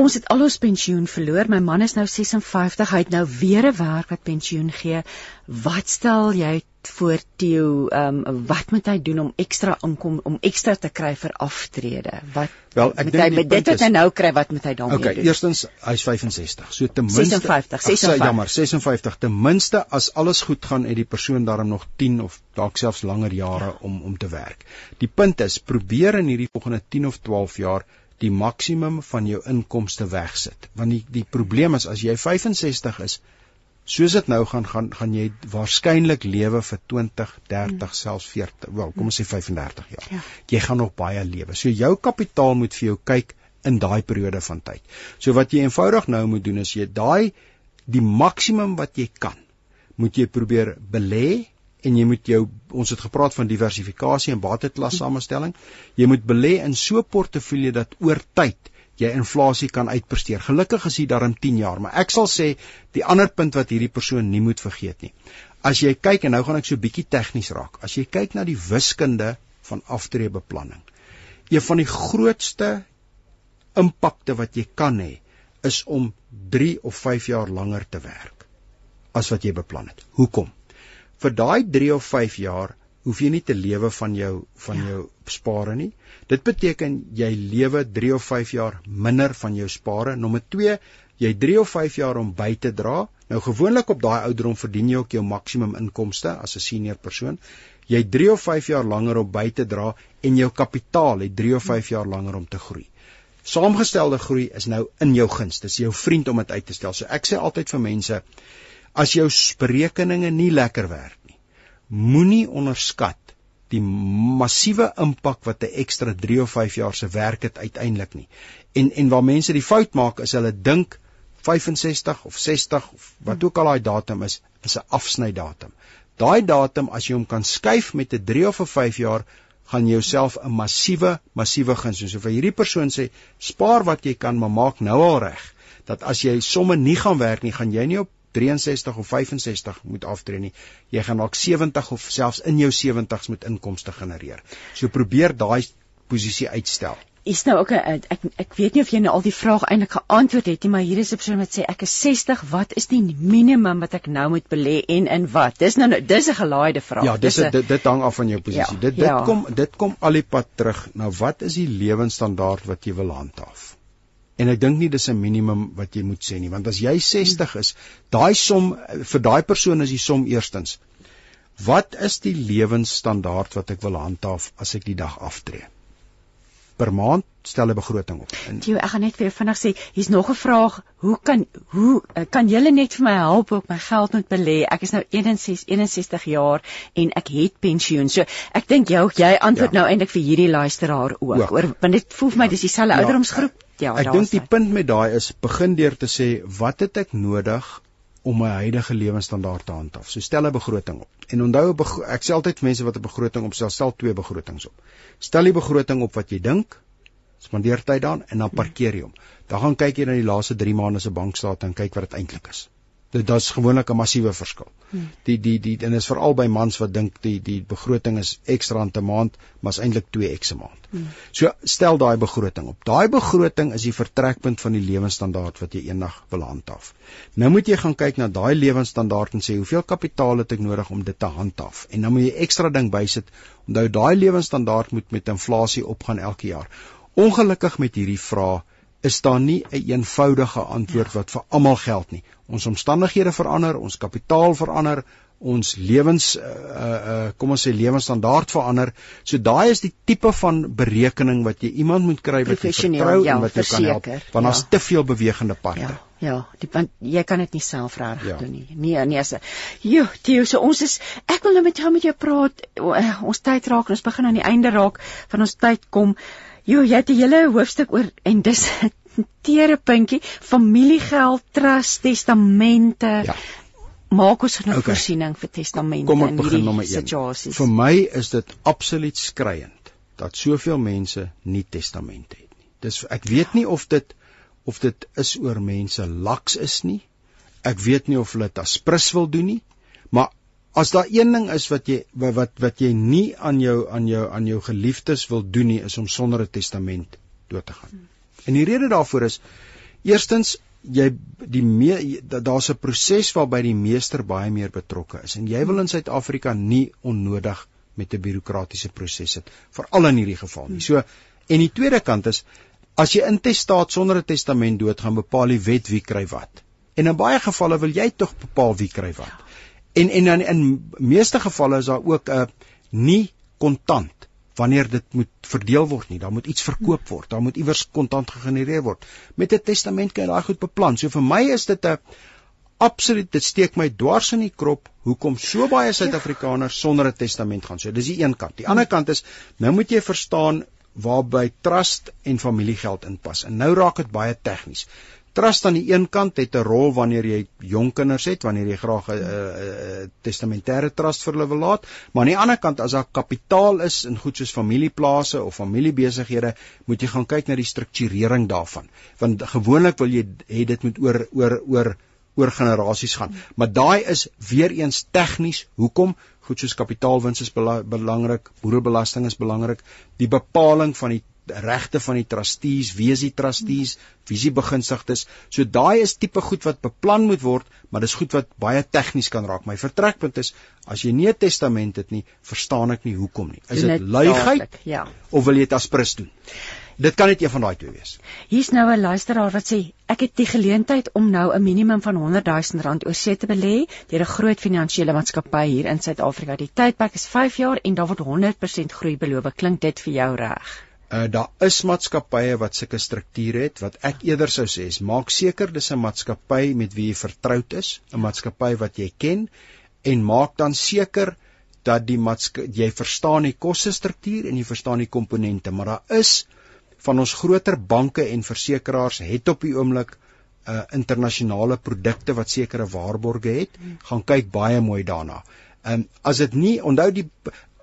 ons het al ons pensioen verloor. My man is nou 56. Hy het nou weer 'n werk wat pensioen gee. Wat stel jy voor Theo, ehm um, wat moet hy doen om ekstra inkom om ekstra te kry vir aftrede? Wat Wel, ek dink met dit wat hy nou kry, wat moet hy daarmee okay, doen? Okay, eerstens hy's 65. So ten minste 56, 56. Ach, jammer, 56. Ten minste as alles goed gaan, het die persoon daarom nog 10 of dalk selfs langer jare ja. om om te werk. Die punt is, probeer in hierdie volgende 10 of 12 jaar die maksimum van jou inkomste wegsit. Want die die probleem is as jy 65 is, soos dit nou gaan gaan gaan jy waarskynlik lewe vir 20, 30, hmm. selfs 40, wel, kom ons sê 35 jaar. Ja. Jy gaan nog baie lewe. So jou kapitaal moet vir jou kyk in daai periode van tyd. So wat jy eenvoudig nou moet doen is jy daai die maksimum wat jy kan, moet jy probeer belê en jy moet jou ons het gepraat van diversifikasie en bateklas samestelling. Jy moet belê in so 'n portefeulje dat oor tyd jy inflasie kan uitpresteer. Gelukkig is dit daarom 10 jaar, maar ek sal sê die ander punt wat hierdie persoon nie moet vergeet nie. As jy kyk en nou gaan ek so bietjie tegnies raak. As jy kyk na die wiskunde van aftreebeplanning. Een van die grootste impakte wat jy kan hê is om 3 of 5 jaar langer te werk as wat jy beplan het. Hoekom? Vir daai 3 of 5 jaar hoef jy nie te lewe van jou van ja. jou spare nie. Dit beteken jy lewe 3 of 5 jaar minder van jou spare. Nommer 2, jy 3 of 5 jaar om by te dra. Nou gewoonlik op daai ouderdom verdien jy ook jou maksimum inkomste as 'n senior persoon. Jy 3 of 5 jaar langer om by te dra en jou kapitaal het 3 of 5 jaar langer om te groei. Saamgestelde groei is nou in jou guns. Dis jou vriend om dit uit te stel. So ek sê altyd vir mense, as jou berekeninge nie lekker werk nie, moenie onderskat die massiewe impak wat 'n ekstra 3 of 5 jaar se werk het uiteindelik nie. En en waar mense die fout maak is hulle dink 65 of 60 of wat ook al daai datum is, is 'n afsnydatum. Daai datum as jy hom kan skuif met 'n 3 of 'n 5 jaar gaan jy jouself 'n massiewe massiewe guns doen. So vir hierdie persoon sê, spaar wat jy kan, maar maak nou al reg dat as jy somme nie gaan werk nie, gaan jy nie op 63 of 65 moet aftree nie. Jy gaan dalk 70 of selfs in jou 70s met inkomste genereer. So probeer daai posisie uitstel. Is nou ook ek ek weet nie of jy nou al die vraag eintlik geantwoord het nie, maar hier is 'n persoon wat sê ek is 60, wat is die minimum wat ek nou moet belê en in wat? Dis nou dis 'n gelaaide vraag. Ja, dis, dis a, dit dit hang af van jou posisie. Ja, dit dit ja. kom dit kom al die pad terug na wat is die lewensstandaard wat jy wil handhaaf? En ek dink nie dis 'n minimum wat jy moet sê nie want as jy 60 is daai som vir daai persoon is die som eerstens wat is die lewensstandaard wat ek wil handhaaf as ek die dag aftree per maand stel 'n begroting op. Jy ek gaan net vir vinnig sê, hier's nog 'n vraag, hoe kan hoe kan julle net vir my help ook my geld moet belê? Ek is nou 61 61 jaar en ek het pensioen. So ek dink jou jy antwoord ja. nou eintlik vir hierdie luisteraar ook. ook. Oor want dit voel vir my dis dieselfde ja, ouderdomsgroep. Ja, ek dink die punt met daai is begin deur te sê wat het ek nodig om my huidige lewensstandaard te handhaaf. So stel 'n begroting op. En onthou ek sê altyd mense wat 'n begroting opstel, stel twee begrotings op. Stel die begroting op wat jy dink, spandeer tyd daaraan en dan parkeer jy hom. Dan gaan kyk jy na die laaste 3 maande se bankstate en kyk wat dit eintlik is dit daar's gewoonlik 'n massiewe verskil. Hmm. Die die die en is veral by mans wat dink die die begroting is ekstra aan 'n maand, maar is eintlik 2x 'n maand. Hmm. So stel daai begroting op. Daai begroting is die vertrekpunt van die lewensstandaard wat jy eendag wil handhaaf. Nou moet jy gaan kyk na daai lewensstandaard en sê hoeveel kapitaal het ek nodig om dit te handhaaf? En dan moet jy ekstra ding bysit. Onthou daai lewensstandaard moet met inflasie opgaan elke jaar. Ongelukkig met hierdie vraag is daar nie 'n een eenvoudige antwoord ja. wat vir almal geld nie. Ons omstandighede verander, ons kapitaal verander, ons lewens uh, uh kom ons sê lewensstandaard verander. So daai is die tipe van berekening wat jy iemand moet kry wat jy vertrou ja, en wat jy kan help want daar's ja. te veel bewegende parte. Ja. Ja, die want jy kan dit nie self reg ja. doen nie. Nee, nee, as Jo, Theo, so ons is ek wil nou met jou met jou praat. Ons tyd raak en ons begin aan die einde raak van ons tyd kom. Jo, jy het 'n hele hoofstuk oor en dis 'n tere puntjie, familiegeld, trust, testamente. Ja maak ons 'n okay. voorsiening vir testamente in hierdie situasies. Vir my is dit absoluut skreiend dat soveel mense nie testamente het nie. Dis ek weet nie of dit of dit is oor mense laks is nie. Ek weet nie of hulle dit as prins wil doen nie. Maar as daar een ding is wat jy wat wat jy nie aan jou aan jou aan jou geliefdes wil doen nie is om sonder 'n testament dood te gaan. En die rede daarvoor is eerstens jy die daar's 'n proses waarby die meester baie meer betrokke is en jy wil in Suid-Afrika nie onnodig met 'n bureaukratiese proses sit veral in hierdie geval nie. So en die tweede kant is as jy intestaat sonder 'n testament dood gaan bepaal die wet wie kry wat. En in baie gevalle wil jy tog bepaal wie kry wat. En en in in meeste gevalle is daar ook 'n nie kontant wanneer dit moet verdeel word nie. Daar moet iets verkoop word. Daar moet iewers kontant gegenereer word. Met 'n testament kan jy daai goed beplan. So vir my is dit 'n absoluut dit steek my dwars in die krop hoekom so baie Suid-Afrikaners sonder 'n testament gaan. So dis die een kant. Die ander kant is nou moet jy verstaan waarby trust en familiegeld inpas. En nou raak dit baie tegnies. Trust aan die een kant het 'n rol wanneer jy jong kinders het, wanneer jy graag 'n uh, uh, testamentêre trust vir hulle wil laat, maar aan die ander kant as daar kapitaal is in goed soos familieplase of familiebesighede, moet jy gaan kyk na die strukturering daarvan. Want gewoonlik wil jy hê dit moet oor oor oor oor generasies gaan. Maar daai is weer eens tegnies. Hoekom? Goed soos kapitaalwins is belangrik, boerebelasting is belangrik, die bepaling van die regte van die trustees, wie is die trustees, wie is die begunstigdes. So daai is tipe goed wat beplan moet word, maar dis goed wat baie tegnies kan raak. My vertrekpunt is as jy nie 'n testament het nie, verstaan ek nie hoekom nie. Is dit luiheid? Ja. Of wil jy dit as prins doen? Dit kan net een van daai twee wees. Hier's nou 'n luisteraar wat sê ek het die geleentheid om nou 'n minimum van 100 000 rand oorsee te belê deur 'n groot finansiële maatskappy hier in Suid-Afrika. Die tydperk is 5 jaar en daar word 100% groei beloof. Klink dit vir jou reg? Uh, daar is maatskappye wat sulke strukture het wat ek eerder sou sê is maak seker dis 'n maatskappy met wie jy vertroud is, 'n maatskappy wat jy ken en maak dan seker dat die jy verstaan die koste struktuur en jy verstaan die komponente, maar daar is van ons groter banke en versekerings het op die oomblik uh internasionale produkte wat sekere waarborge het, gaan kyk baie mooi daarna. Ehm um, as dit nie onthou die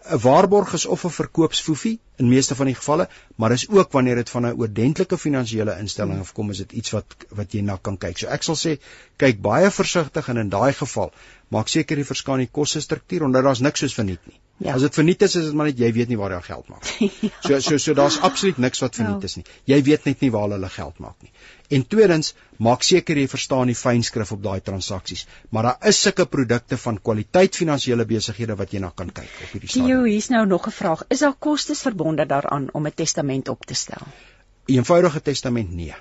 'n waarborg is of 'n verkoopsfoefie in meeste van die gevalle, maar is ook wanneer dit van 'n oordentlike finansiële instelling afkom, is dit iets wat wat jy na kan kyk. So ek sal sê kyk baie versigtig en in daai geval maak seker jy verskaan die koste struktuur omdat daar's niks soos verniet nie. Ja. As dit verniet is, is dit maar net jy weet nie waar jy geld maak nie. ja. So so so daar's absoluut niks wat verniet ja. is nie. Jy weet net nie waar hulle geld maak nie. En tweedens, maak seker jy verstaan die fynskrif op daai transaksies. Maar daar is sulke produkte van kwaliteit finansiële besighede wat jy na kan kyk op hierdie stadium. Jo, hier's nou nog 'n vraag. Is daar kostes verbonde daaraan om 'n testament op te stel? 'n Eenvoudige testament nee.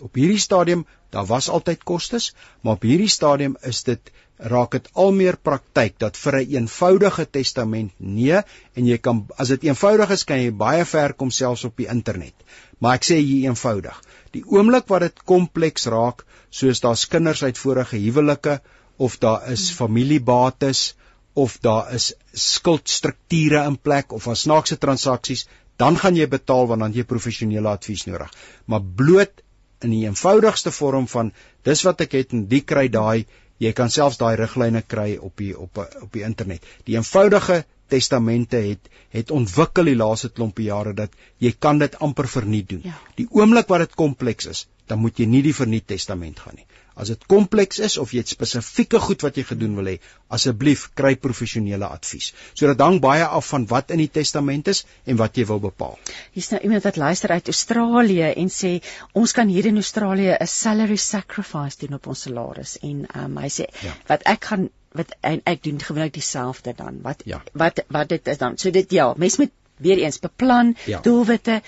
Op hierdie stadium, daar was altyd kostes, maar op hierdie stadium is dit raak dit al meer praktyk dat vir 'n een eenvoudige testament nee en jy kan as dit eenvoudig is kan jy baie ver kom selfs op die internet. Maar ek sê hier eenvoudig. Die oomblik wat dit kompleks raak, soos daar's kinders uit vorige huwelike of daar is familiebates of daar is skuldstrukture in plek of as snaakse transaksies, dan gaan jy betaal want dan jy professionele advies nodig. Maar bloot in die eenvoudigste vorm van dis wat ek het en die kry daai jy kan selfs daai riglyne kry op die op op die internet. Die eenvoudige testamente het het ontwikkel die laaste klompie jare dat jy kan dit amper verniet doen. Ja. Die oomblik wat dit kompleks is, dan moet jy nie die verniet testament gaan nie. As dit kompleks is of jy het spesifieke goed wat jy gedoen wil hê, asseblief kry professionele advies. So dit hang baie af van wat in die testament is en wat jy wil bepaal. Hier's nou iemand wat luister uit Australië en sê ons kan hier in Australië 'n salary sacrifice doen op ons salaris en um, hy sê ja. wat ek gaan wat en ek doen gewoonlik dieselfde dan. Wat ja. wat wat dit is dan. So dit ja, mens moet weer eens beplan, ja. doelwitte.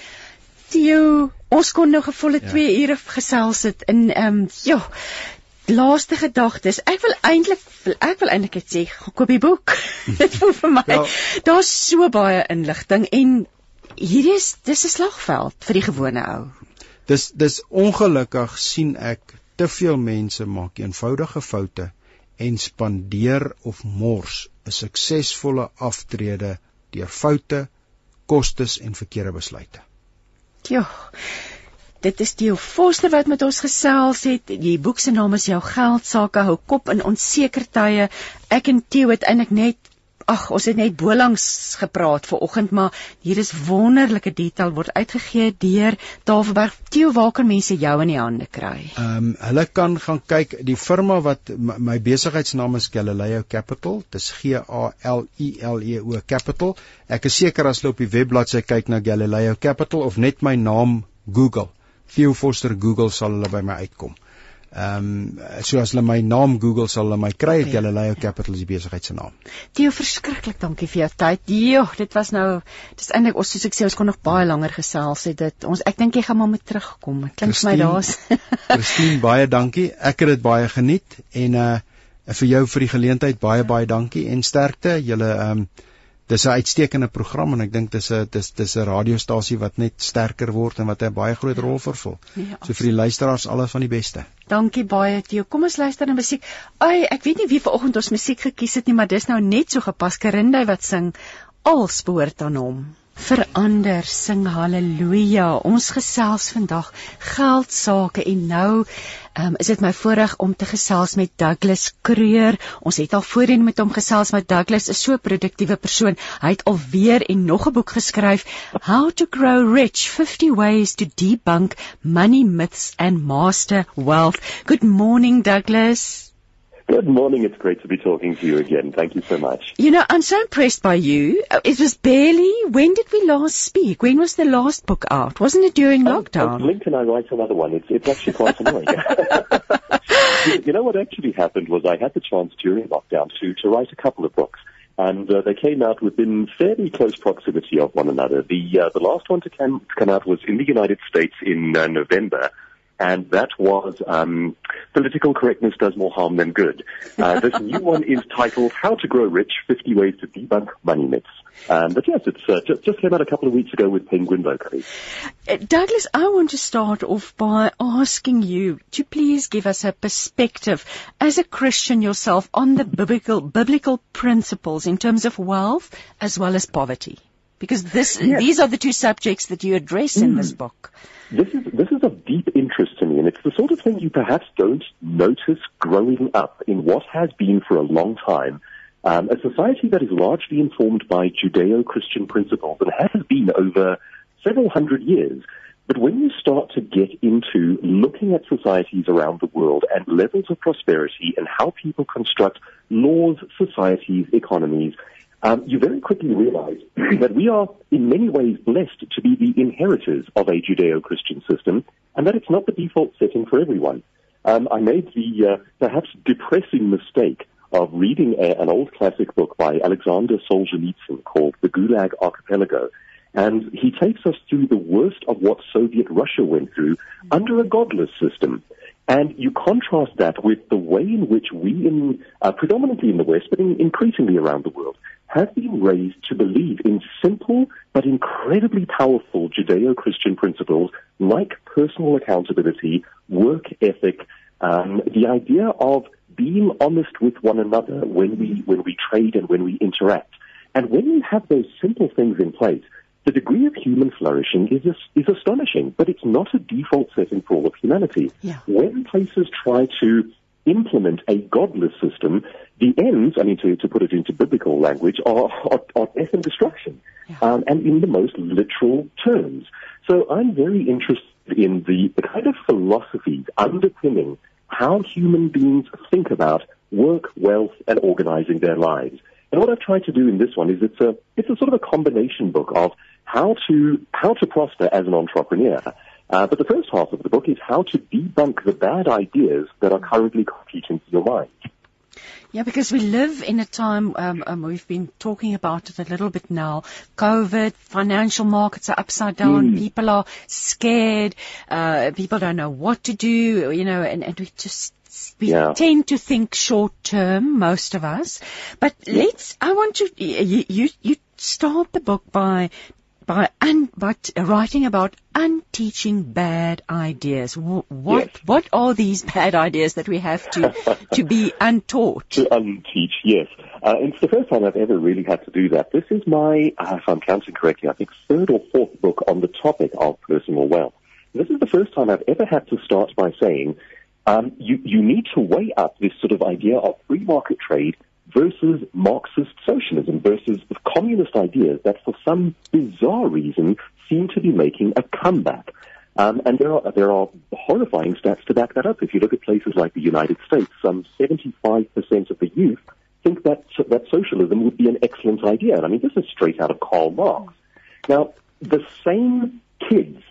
Theo, ons kon nou gevolle 2 ja. ure gesels het in ehm um, ja. laaste gedagtes. Ek wil eintlik ek wil eintlik net sê koop die boek. Dit voel vir my ja. daar's so baie inligting en hierdie is dis 'n slagveld vir die gewone ou. Dis dis ongelukkig sien ek te veel mense maak eenvoudige foute en spandeer of mors 'n suksesvolle aftrede deur foute, kostes en verkeerde besluite. Ja. Dit is Theo Foster wat met ons gesels het. Die boek se naam is Jou geld sake hou kop in onseker tye. Ek en Theo het eintlik net ag, ons het net bolangs gepraat ver oggend, maar hier is wonderlike detail word uitgegee deur Tafelberg. Theo, waar kan mense jou in die hande kry? Ehm um, hulle kan gaan kyk die firma wat my, my besigheidsnaam is Galileo Capital. Dis G A L I L E O Capital. Ek is seker as jy op die webbladsy kyk na Galileo Capital of net my naam Google Theo Foster Google sal hulle by my uitkom. Ehm um, so as hulle my naam Google sal hulle my kry, okay. Galileo Capital is die besigheid se naam. Theo, verskriklik dankie vir jou tyd. Jo, dit was nou dis eintlik ons soos ek sê ons kon nog baie langer gesels het dit. Ons ek dink jy gaan maar met terugkom. Klink vir my daar's. Christine, baie dankie. Ek het dit baie geniet en uh vir jou vir die geleentheid baie baie dankie en sterkte. Julle ehm um, dis 'n uitstekende program en ek dink dis 'n dis dis 'n radiostasie wat net sterker word en wat 'n baie groot rol vervul. Ja, so vir die luisteraars alles van die beste. Dankie baie Theo. Kom ons luister na musiek. Ai, ek weet nie wie vanoggend ons musiek gekies het nie, maar dis nou net so gepas. Karindey wat sing Al spoort aan hom verander sing haleluja. Ons gesels vandag geld sake en nou um, is dit my voorreg om te gesels met Douglas Kreur. Ons het al voorheen met hom gesels maar Douglas is so 'n produktiewe persoon. Hy het alweer en nog 'n boek geskryf How to Grow Rich 50 Ways to Debunk Money Myths and Master Wealth. Good morning Douglas Good morning. It's great to be talking to you again. Thank you so much. You know, I'm so impressed by you. Uh, it was barely, when did we last speak? When was the last book out? Wasn't it during oh, lockdown? Oh, Link and I write another one. It's, it's actually quite annoying. you know what actually happened was I had the chance during lockdown to, to write a couple of books. And uh, they came out within fairly close proximity of one another. The uh, the last one to come, to come out was in the United States in uh, November, and that was um, Political Correctness Does More Harm Than Good. Uh, this new one is titled How to Grow Rich, 50 Ways to Debunk Money Myths. Um, but yes, it's uh, just, just came out a couple of weeks ago with Penguin locally. Uh, Douglas, I want to start off by asking you to please give us a perspective as a Christian yourself on the biblical, biblical principles in terms of wealth as well as poverty. Because this, yes. these are the two subjects that you address in mm. this book. This is this is of deep interest to me, and it's the sort of thing you perhaps don't notice growing up in what has been for a long time um, a society that is largely informed by Judeo-Christian principles and has been over several hundred years. But when you start to get into looking at societies around the world and levels of prosperity and how people construct laws, societies, economies, um, you very quickly realize that we are in many ways blessed to be the inheritors of a Judeo-Christian system and that it's not the default setting for everyone. Um, I made the uh, perhaps depressing mistake of reading a, an old classic book by Alexander Solzhenitsyn called The Gulag Archipelago. And he takes us through the worst of what Soviet Russia went through under a godless system. And you contrast that with the way in which we, in, uh, predominantly in the West, but in, increasingly around the world, have been raised to believe in simple but incredibly powerful Judeo-Christian principles like personal accountability, work ethic, um, the idea of being honest with one another when we when we trade and when we interact. And when you have those simple things in place, the degree of human flourishing is is astonishing. But it's not a default setting for all of humanity. Yeah. When places try to implement a godless system, the ends, I mean, to, to put it into biblical language, are, are, are death and destruction, yeah. um, and in the most literal terms. So I'm very interested in the, the kind of philosophies underpinning how human beings think about work, wealth, and organizing their lives. And what I've tried to do in this one is it's a it's a sort of a combination book of how to how to prosper as an entrepreneur, uh, but the first half of the book is how to debunk the bad ideas that are currently competing in your mind. Yeah, because we live in a time, um, um, we've been talking about it a little bit now. COVID, financial markets are upside down, mm. people are scared, uh, people don't know what to do, you know, and, and we just we yeah. tend to think short term, most of us. But yeah. let's, I want to, you, you, you start the book by by un, but writing about unteaching bad ideas. What yes. what are these bad ideas that we have to to be untaught? To unteach, yes. Uh, it's the first time I've ever really had to do that. This is my, uh, if I'm counting correctly, I think third or fourth book on the topic of personal wealth. This is the first time I've ever had to start by saying um, you you need to weigh up this sort of idea of free market trade versus Marxist socialism versus the communist ideas that for some bizarre reason seem to be making a comeback. Um, and there are, there are horrifying stats to back that up. If you look at places like the United States, some 75% of the youth think that, that socialism would be an excellent idea. I mean, this is straight out of Karl Marx. Now, the same kids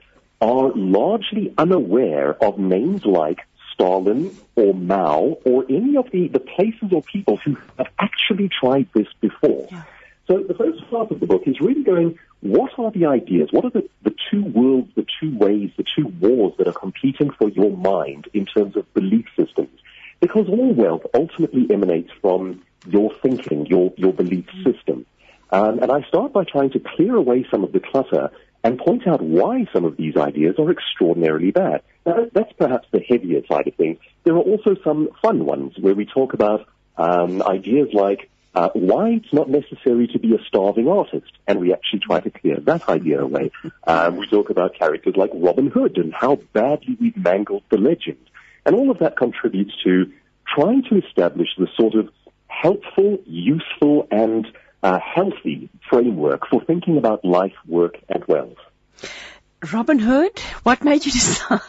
are largely unaware of names like Stalin or Mao or any of the, the places or people who have actually tried this before. Yeah. So the first part of the book is really going, what are the ideas? What are the, the two worlds, the two ways, the two wars that are competing for your mind in terms of belief systems? Because all wealth ultimately emanates from your thinking, your, your belief mm-hmm. system. Um, and I start by trying to clear away some of the clutter and point out why some of these ideas are extraordinarily bad. Now, that's perhaps the heavier side of things. There are also some fun ones where we talk about um, ideas like uh, why it's not necessary to be a starving artist, and we actually try to clear that idea away. Um, we talk about characters like Robin Hood and how badly we've mangled the legend. And all of that contributes to trying to establish the sort of helpful, useful, and uh, healthy framework for thinking about life, work, and wealth. Robin Hood, what made you decide?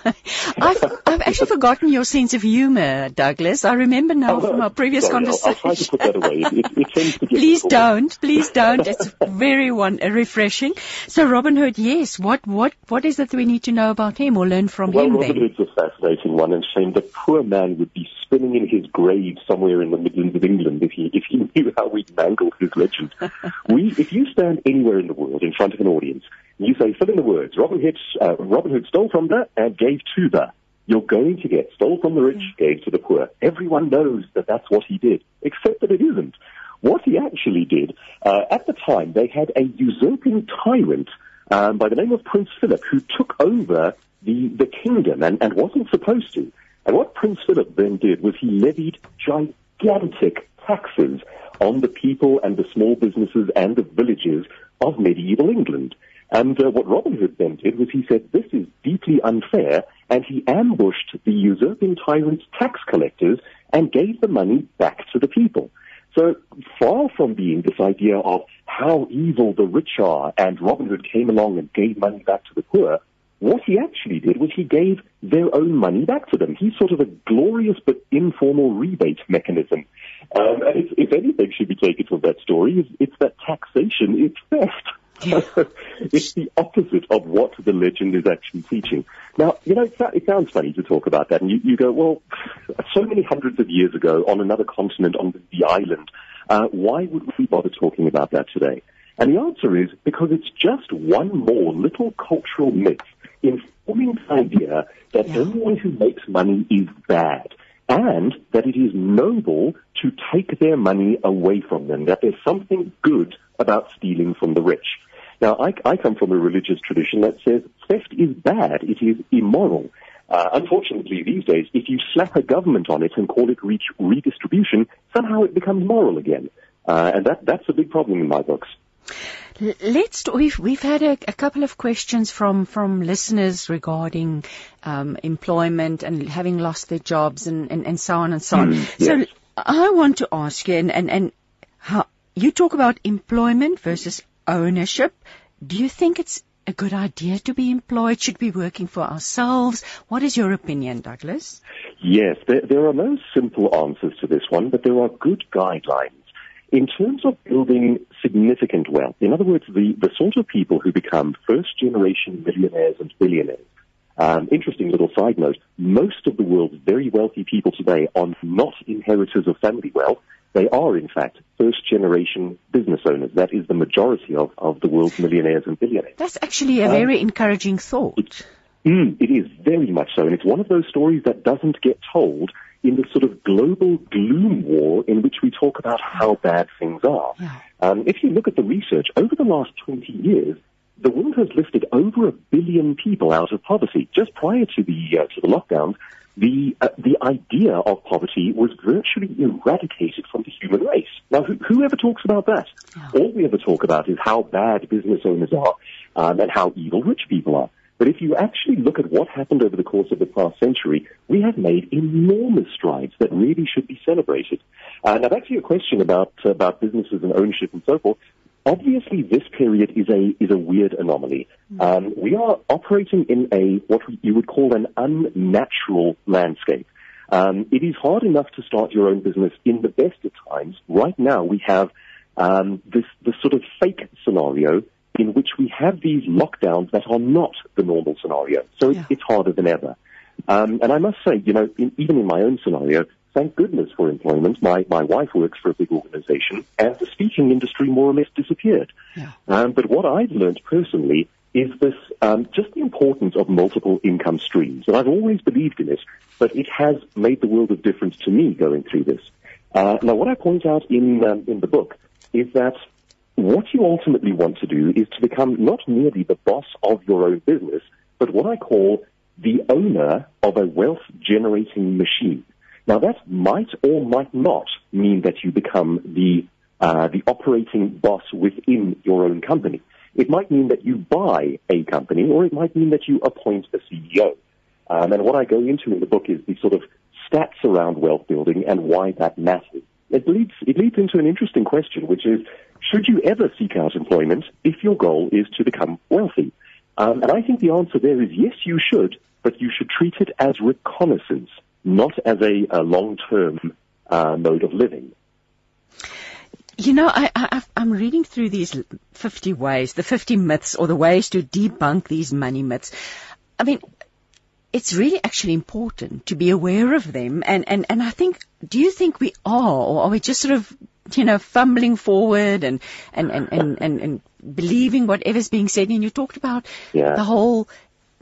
I've, I've actually forgotten your sense of humor, Douglas. I remember now oh, from our previous sorry, conversation. I'll, I'll, try to put that away. It, it, please don't, please don't. It's very one uh, refreshing. So Robin Hood, yes. What what what is it we need to know about him or learn from well, him? Well, Robin? Hood's a fascinating one, and shame the poor man would be spinning in his grave somewhere in the Midlands of England if he if he knew how we'd mangled his legend. we, if you stand anywhere in the world in front of an audience you say, fill in the words. Robin Hood, uh, Robin Hood stole from the and gave to the. You're going to get stole from the rich, mm. gave to the poor. Everyone knows that that's what he did, except that it isn't. What he actually did, uh, at the time, they had a usurping tyrant um, by the name of Prince Philip who took over the, the kingdom and, and wasn't supposed to. And what Prince Philip then did was he levied gigantic taxes on the people and the small businesses and the villages of medieval England. And uh, what Robin Hood then did was he said, this is deeply unfair, and he ambushed the usurping tyrant's tax collectors and gave the money back to the people. So far from being this idea of how evil the rich are and Robin Hood came along and gave money back to the poor, what he actually did was he gave their own money back to them. He's sort of a glorious but informal rebate mechanism. Um, and if, if anything should be taken from that story, it's, it's that taxation is theft. It's the opposite of what the legend is actually teaching. Now, you know, it, it sounds funny to talk about that, and you, you, go, well, so many hundreds of years ago on another continent, on the island, uh, why would we bother talking about that today? And the answer is because it's just one more little cultural myth informing the idea that yeah. anyone who makes money is bad and that it is noble to take their money away from them, that there's something good about stealing from the rich. Now, I, I come from a religious tradition that says theft is bad, it is immoral. Uh, unfortunately, these days, if you slap a government on it and call it re- redistribution, somehow it becomes moral again. Uh, and that, that's a big problem in my books. Let's. We've we've had a, a, couple of questions from from listeners regarding um, employment and having lost their jobs and, and, and so on and so on. Mm, yes. So I want to ask you, and, and and how you talk about employment versus ownership. Do you think it's a good idea to be employed? Should we be working for ourselves? What is your opinion, Douglas? Yes, there, there are no simple answers to this one, but there are good guidelines. In terms of building significant wealth, in other words, the, the sort of people who become first generation millionaires and billionaires, um, interesting little side note, most of the world's very wealthy people today are not inheritors of family wealth. They are, in fact, first generation business owners. That is the majority of, of the world's millionaires and billionaires. That's actually a um, very encouraging thought. It, mm, it is very much so. And it's one of those stories that doesn't get told in the sort of global gloom war in which we talk about how bad things are. Yeah. Um, if you look at the research, over the last 20 years, the world has lifted over a billion people out of poverty. Just prior to the, uh, to the lockdowns, the uh, the idea of poverty was virtually eradicated from the human race. Now, who, who ever talks about that? Yeah. All we ever talk about is how bad business owners are um, and how evil rich people are. But if you actually look at what happened over the course of the past century, we have made enormous strides that really should be celebrated. Uh, now, back to your question about about businesses and ownership and so forth. Obviously, this period is a is a weird anomaly. Hmm. Um, we are operating in a what you would call an unnatural landscape. Um, it is hard enough to start your own business in the best of times. Right now, we have um, this this sort of fake scenario in which we have these lockdowns that are not the normal scenario. So yeah. it's harder than ever. Um, and I must say, you know, in, even in my own scenario, thank goodness for employment. My, my wife works for a big organization and the speaking industry more or less disappeared. Yeah. Um, but what I've learned personally is this, um, just the importance of multiple income streams. And I've always believed in it, but it has made the world of difference to me going through this. Uh, now, what I point out in, um, in the book is that what you ultimately want to do is to become not merely the boss of your own business, but what I call the owner of a wealth generating machine. Now that might or might not mean that you become the uh, the operating boss within your own company. It might mean that you buy a company, or it might mean that you appoint a CEO. Um, and what I go into in the book is the sort of stats around wealth building and why that matters. It leads it leads into an interesting question, which is: Should you ever seek out employment if your goal is to become wealthy? Um, and I think the answer there is yes, you should, but you should treat it as reconnaissance not as a, a long-term uh, mode of living. You know, I, I, I'm reading through these 50 ways, the 50 myths, or the ways to debunk these money myths. I mean, it's really actually important to be aware of them. And, and, and I think, do you think we are, or are we just sort of, you know, fumbling forward and, and, and, and, and, and believing whatever's being said? And you talked about yeah. the whole,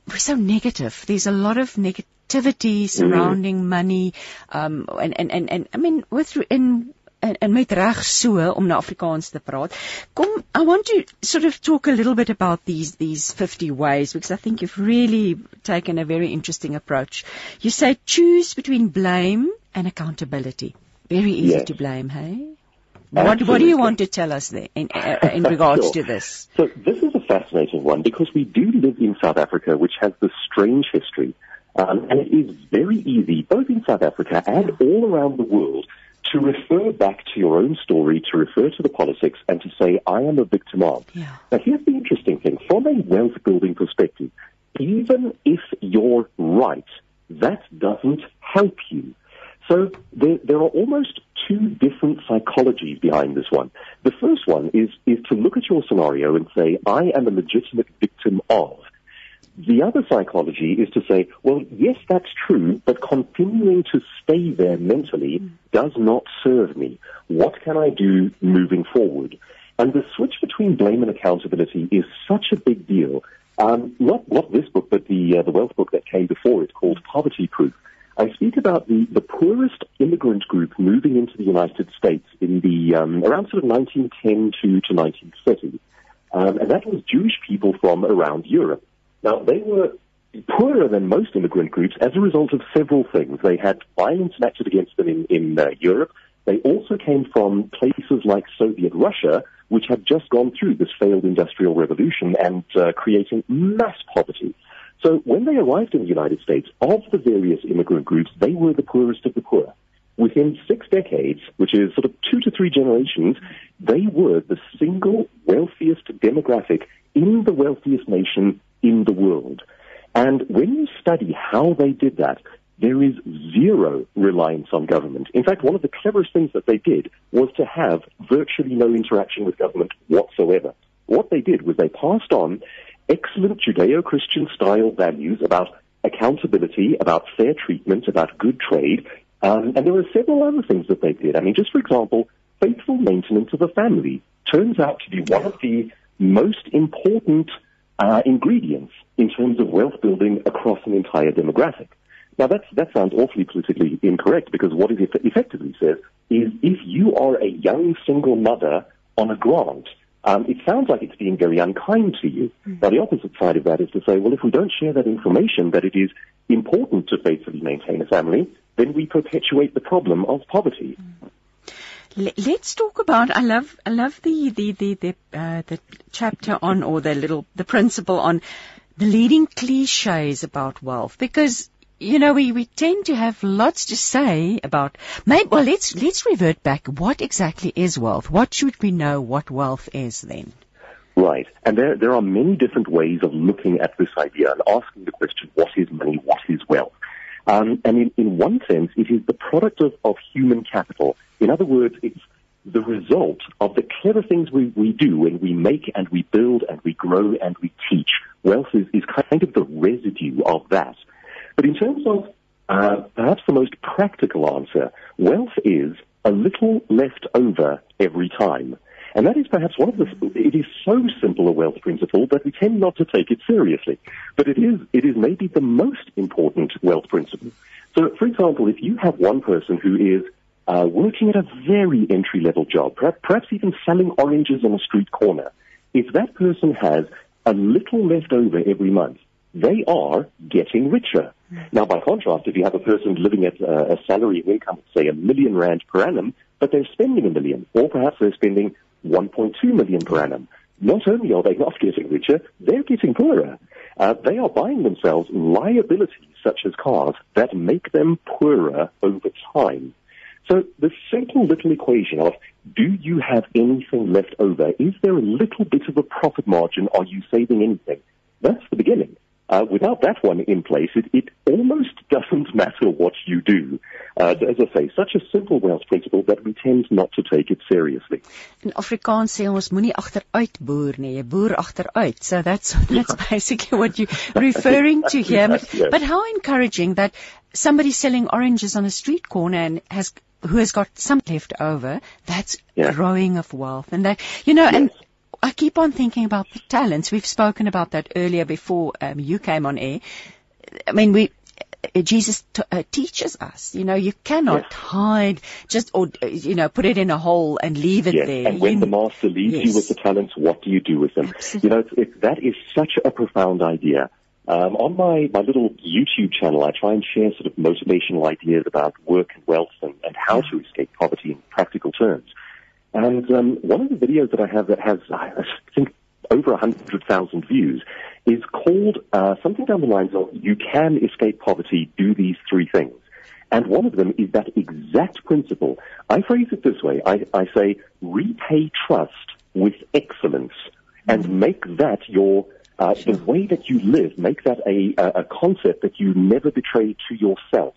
we're so negative. There's a lot of negativity surrounding mm. money um en en en en I mean with in en, en met reg so om na Afrikaans te praat. Kom, I want to sort of talk a little bit about these these 50 ways because I think you've really taken a very interesting approach. You say choose between blame and accountability. Very easy yes. to blame, hey? What, what, do you want to tell us there in, uh, in regards sure. to this? So this is a fascinating one because we do live in South Africa, which has this strange history um, and it is very easy, both in South Africa and all around the world, to refer back to your own story, to refer to the politics, and to say, I am a victim of. Yeah. Now, here's the interesting thing. From a wealth building perspective, even if you're right, that doesn't help you. So there, there are almost two different psychologies behind this one. The first one is, is to look at your scenario and say, I am a legitimate victim of. The other psychology is to say, well, yes, that's true, but continuing to stay there mentally does not serve me. What can I do moving forward? And the switch between blame and accountability is such a big deal. Um, not, not this book, but the, uh, the wealth book that came before it called Poverty Proof. I speak about the, the poorest immigrant group moving into the United States in the um, around sort of 1910 to, to 1930. Um, and that was Jewish people from around Europe. Now, they were poorer than most immigrant groups as a result of several things. They had violence enacted against them in, in uh, Europe. They also came from places like Soviet Russia, which had just gone through this failed industrial revolution and uh, creating mass poverty. So when they arrived in the United States, of the various immigrant groups, they were the poorest of the poor. Within six decades, which is sort of two to three generations, they were the single wealthiest demographic in the wealthiest nation in the world. And when you study how they did that, there is zero reliance on government. In fact, one of the cleverest things that they did was to have virtually no interaction with government whatsoever. What they did was they passed on excellent Judeo-Christian style values about accountability, about fair treatment, about good trade, Um, and there were several other things that they did. I mean, just for example, faithful maintenance of a family turns out to be one of the most important uh, ingredients in terms of wealth building across an entire demographic. Now, that's, that sounds awfully politically incorrect because what it effectively says is if you are a young single mother on a grant, um, it sounds like it's being very unkind to you. Mm. Now, the opposite side of that is to say, well, if we don't share that information that it is important to faithfully maintain a family, then we perpetuate the problem of poverty. Mm. Let's talk about. I love. I love the the the the, uh, the chapter on or the little the principle on the leading cliches about wealth because you know, we, we tend to have lots to say about. Maybe, well, let's let's revert back. What exactly is wealth? What should we know? What wealth is then? Right, and there there are many different ways of looking at this idea and asking the question: What is money? What is wealth? Um, and in, in one sense, it is the product of, of human capital. In other words, it's the result of the clever things we, we do and we make and we build and we grow and we teach. Wealth is, is kind of the residue of that. But in terms of uh, perhaps the most practical answer, wealth is a little left over every time. And that is perhaps one of the, it is so simple a wealth principle that we tend not to take it seriously. But it is, it is maybe the most important wealth principle. So, for example, if you have one person who is uh, working at a very entry level job, perhaps, perhaps even selling oranges on a street corner, if that person has a little left over every month, they are getting richer. Now, by contrast, if you have a person living at uh, a salary income, say a million rand per annum, but they're spending a million, or perhaps they're spending 1.2 million per annum, not only are they not getting richer, they're getting poorer. Uh, they are buying themselves liabilities such as cars that make them poorer over time. So the simple little equation of do you have anything left over? Is there a little bit of a profit margin? Are you saving anything? That's the beginning. Uh, without that one in place, it, it, almost doesn't matter what you do. Uh, as I say, such a simple wealth principle that we tend not to take it seriously. In Afrikaans sê ons moenie agteruit boer nie, jy boer agteruit. So that's that's yeah. basically what you're referring to here. But, yes. but how encouraging that somebody selling oranges on a street corner and has who has got some left over, that's yeah. growing of wealth. And that, you know, yes. and I keep on thinking about the talents. We've spoken about that earlier before um, you came on air. I mean, we uh, Jesus t- uh, teaches us. You know, you cannot yes. hide just or uh, you know put it in a hole and leave it yes. there. And when you, the master leaves yes. you with the talents, what do you do with them? Absolutely. You know, it's, it's, that is such a profound idea. Um, on my, my little YouTube channel, I try and share sort of motivational ideas about work and wealth and, and how to escape poverty in practical terms. And um, one of the videos that I have that has, I think, over 100,000 views is called uh, something down the lines of You Can Escape Poverty, Do These Three Things. And one of them is that exact principle. I phrase it this way. I, I say, repay trust with excellence and mm-hmm. make that your, uh, the way that you live, make that a, a concept that you never betray to yourself.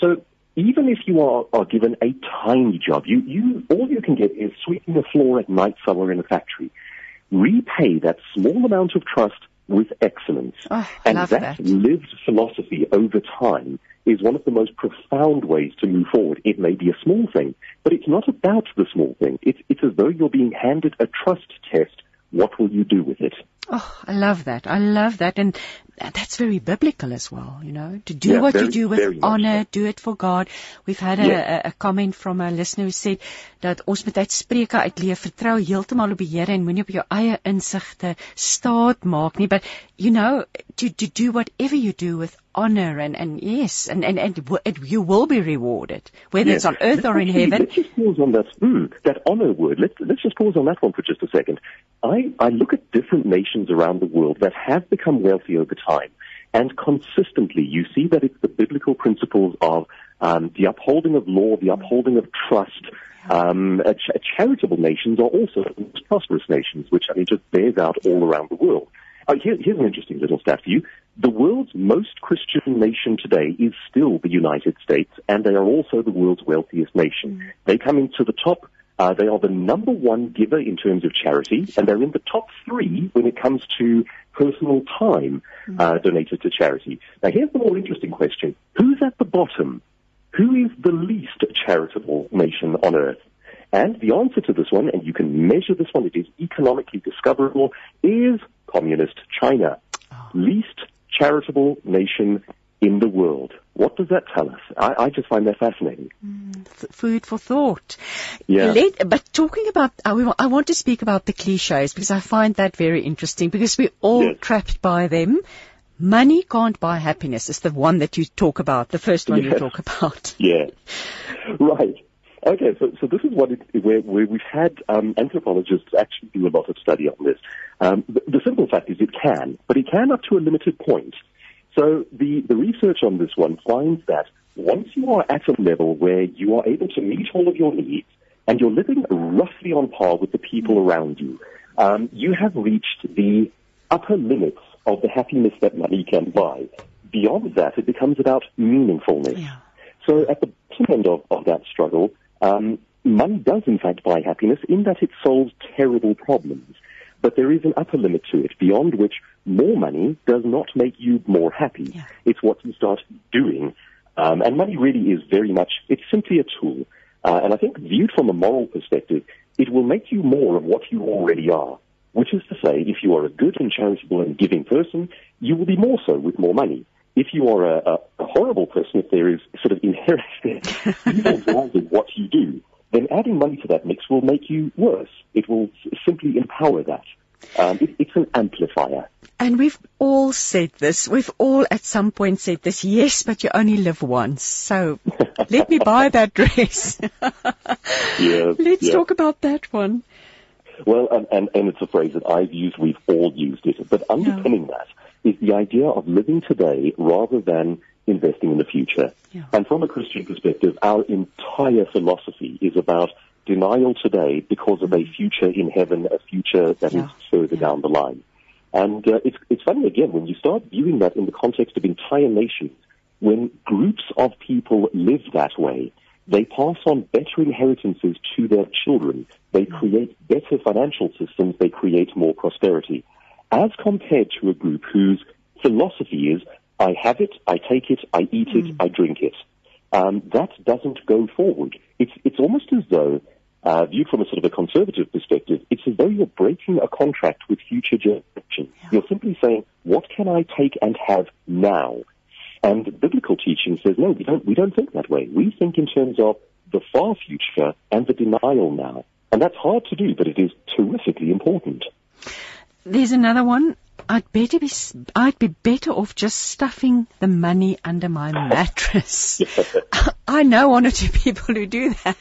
So even if you are, are given a tiny job, you, you, all you can get is sweeping the floor at night somewhere in a factory. Repay that small amount of trust with excellence. Oh, and that, that lived philosophy over time is one of the most profound ways to move forward. It may be a small thing, but it's not about the small thing. It's, it's as though you're being handed a trust test. What will you do with it? Oh, I love that. I love that. And that's very biblical as well, you know, to do yeah, what very, you do with honor, so. do it for God. We've had a, yeah. a, a comment from a listener who said dat ons moet uit spreuke uitleef, vertrou heeltemal op die Here en moenie op jou eie insigte staat maak nie, but you know, to to do whatever you do with honor and and yes, and and, and it, you will be rewarded, whether yes. it's on earth let's or in actually, heaven. Let's just pause on that, mm, that honor word. Let's let's just pause on that one for just a second. I I look at different nations around the world that have become wealthy over time. And consistently, you see that it's the biblical principles of um, the upholding of law, the upholding of trust. Um, ch- charitable nations are also prosperous nations, which I mean just bears out all around the world. Uh, here, here's an interesting little stat for you. The world's most Christian nation today is still the United States, and they are also the world's wealthiest nation. Mm. They come into the top uh, they are the number one giver in terms of charity, and they're in the top three when it comes to personal time uh, donated to charity. Now, here's the more interesting question: Who's at the bottom? who is the least charitable nation on earth? And the answer to this one, and you can measure this one, it is economically discoverable, is communist China. Oh. Least charitable nation in the world. What does that tell us? I, I just find that fascinating. Mm, food for thought. Yeah. Let, but talking about, I, I, want to speak about the cliches because I find that very interesting because we're all yes. trapped by them. Money can't buy happiness is the one that you talk about, the first one yes. you talk about. Yeah. Right. Okay, so, so this is what it, where, where we've had um, anthropologists actually do a lot of study on this. Um, the, the simple fact is it can, but it can up to a limited point. So the, the research on this one finds that once you are at a level where you are able to meet all of your needs and you're living roughly on par with the people around you, um, you have reached the upper limits of the happiness that money can buy. Beyond that, it becomes about meaningfulness. Yeah. So at the bottom end of, of that struggle, um, money does in fact buy happiness in that it solves terrible problems. But there is an upper limit to it, beyond which more money does not make you more happy. Yeah. It's what you start doing. Um, and money really is very much, it's simply a tool. Uh, and I think viewed from a moral perspective, it will make you more of what you already are. Which is to say, if you are a good and charitable and giving person, you will be more so with more money. If you are a, a, horrible person, if there is sort of inherent evil in what you do, then adding money to that mix will make you worse. It will simply empower that. Um, it, it's an amplifier. And we've all said this. We've all at some point said this. Yes, but you only live once. So let me buy that dress. yeah, Let's yeah. talk about that one. Well, and, and, and, it's a phrase that I've used. We've all used it. But underpinning yeah. that is the idea of living today rather than investing in the future. Yeah. And from a Christian perspective, our entire philosophy is about denial today because of a future in heaven, a future that yeah. is further yeah. down the line. And uh, it's, it's funny again, when you start viewing that in the context of entire nations, when groups of people live that way, they pass on better inheritances to their children. They create better financial systems. They create more prosperity. As compared to a group whose philosophy is, I have it, I take it, I eat it, mm. I drink it. Um, that doesn't go forward. It's, it's almost as though uh, viewed from a sort of a conservative perspective, it's as though you're breaking a contract with future generations. Yeah. You're simply saying, what can I take and have now? And biblical teaching says, no, we don't, we don't think that way. We think in terms of the far future and the denial now. And that's hard to do, but it is terrifically important. There's another one. I'd better be, I'd be better off just stuffing the money under my mattress. I know one or two people who do that.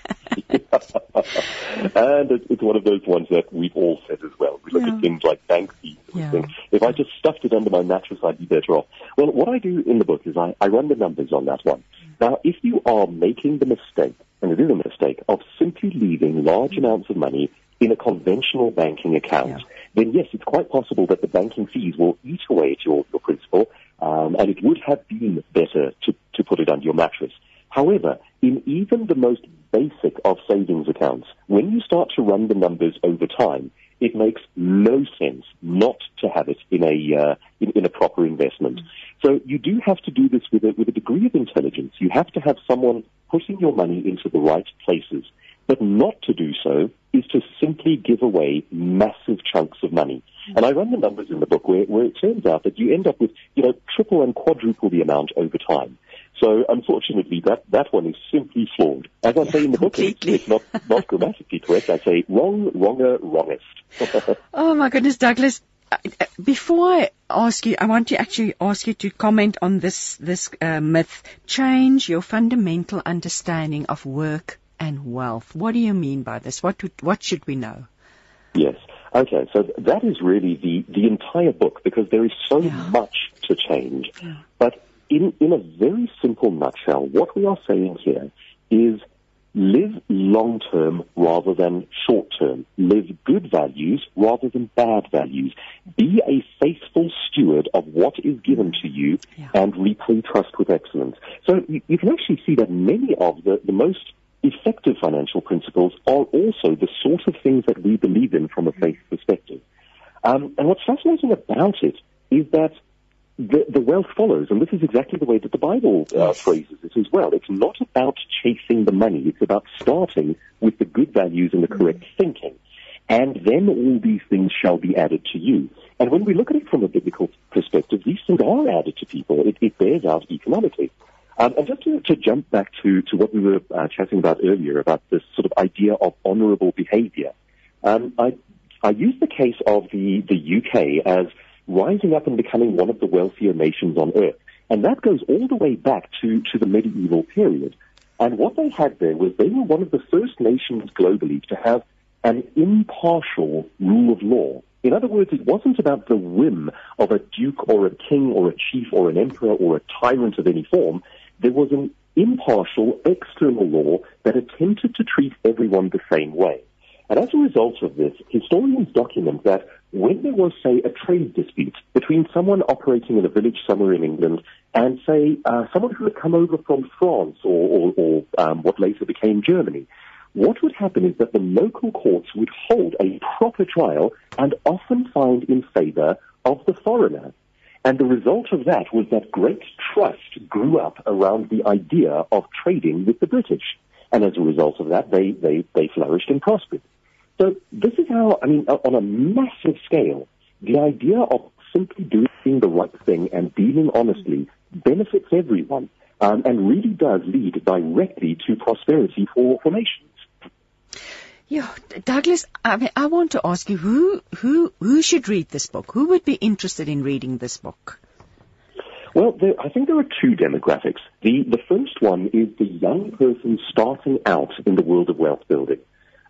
and it's one of those ones that we've all said as well. We look yeah. at things like bank fees yeah. think, if I just stuffed it under my mattress, I'd be better off. Well, what I do in the book is I, I run the numbers on that one. Now, if you are making the mistake, and it is a mistake, of simply leaving large mm. amounts of money in a conventional banking account, yeah. then yes, it's quite possible that the banking fees will eat away at your, your principal, um, and it would have been better to, to put it under your mattress. However, in even the most basic of savings accounts, when you start to run the numbers over time, it makes no sense not to have it in a uh, in, in, a proper investment. So you do have to do this with a, with a degree of intelligence. You have to have someone putting your money into the right places. But not to do so is to simply give away massive chunks of money. And I run the numbers in the book where, where it turns out that you end up with, you know, triple and quadruple the amount over time. So unfortunately, that, that one is simply flawed. As I yeah, say in the book, it's, it's, not, not grammatically correct. I say wrong, wronger, wrongest. oh my goodness, Douglas. Uh, before I ask you, I want to actually ask you to comment on this, this uh, myth. Change your fundamental understanding of work and wealth. What do you mean by this? What, what should we know? Yes. Okay, so that is really the, the entire book because there is so yeah. much to change. Yeah. But in, in a very simple nutshell, what we are saying here is live long term rather than short term. Live good values rather than bad values. Be a faithful steward of what is given to you yeah. and repay trust with excellence. So you, you, can actually see that many of the, the most effective financial principles are also the sort of things that we believe in from a faith perspective. Um, and what's fascinating about it is that the, the wealth follows, and this is exactly the way that the Bible uh, phrases it as well. It's not about chasing the money; it's about starting with the good values and the correct thinking, and then all these things shall be added to you. And when we look at it from a biblical perspective, these things are added to people. It, it bears out economically. Um, and just to, to, jump back to, to what we were uh, chatting about earlier about this sort of idea of honourable behaviour, um, I, I use the case of the, the UK as rising up and becoming one of the wealthier nations on earth. And that goes all the way back to, to the medieval period. And what they had there was they were one of the first nations globally to have an impartial rule of law. In other words, it wasn't about the whim of a duke or a king or a chief or an emperor or a tyrant of any form. There was an impartial external law that attempted to treat everyone the same way. And as a result of this, historians document that when there was, say, a trade dispute between someone operating in a village somewhere in England and, say, uh, someone who had come over from France or, or, or um, what later became Germany, what would happen is that the local courts would hold a proper trial and often find in favor of the foreigner. And the result of that was that great trust grew up around the idea of trading with the British. And as a result of that, they, they, they flourished and prospered. So this is how, I mean, on a massive scale, the idea of simply doing the right thing and dealing honestly benefits everyone um, and really does lead directly to prosperity for, for nations. Yeah, Douglas, I mean, I want to ask you who who who should read this book? Who would be interested in reading this book? Well, there, I think there are two demographics. The the first one is the young person starting out in the world of wealth building.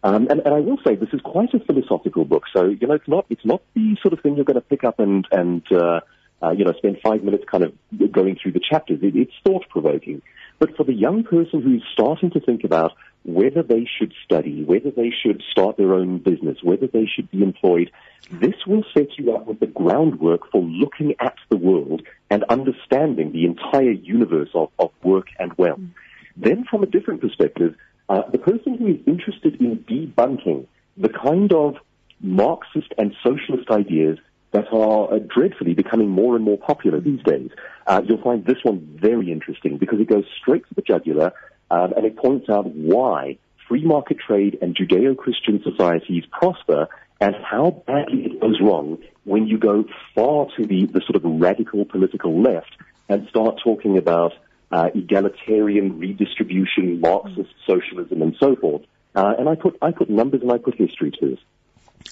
Um, and, and I will say this is quite a philosophical book. So you know, it's not it's not the sort of thing you're going to pick up and and uh, uh, you know spend five minutes kind of going through the chapters. It, it's thought provoking. But for the young person who's starting to think about whether they should study, whether they should start their own business, whether they should be employed, this will set you up with the groundwork for looking at the world and understanding the entire universe of, of work and wealth. Mm. Then from a different perspective, uh, the person who is interested in debunking the kind of Marxist and socialist ideas that are uh, dreadfully becoming more and more popular these days, uh, you'll find this one very interesting because it goes straight to the jugular um, and it points out why free market trade and Judeo-Christian societies prosper and how badly it goes wrong when you go far to the, the sort of radical political left and start talking about uh, egalitarian redistribution, Marxist socialism, and so forth. Uh, and I put I put numbers and I put history to it.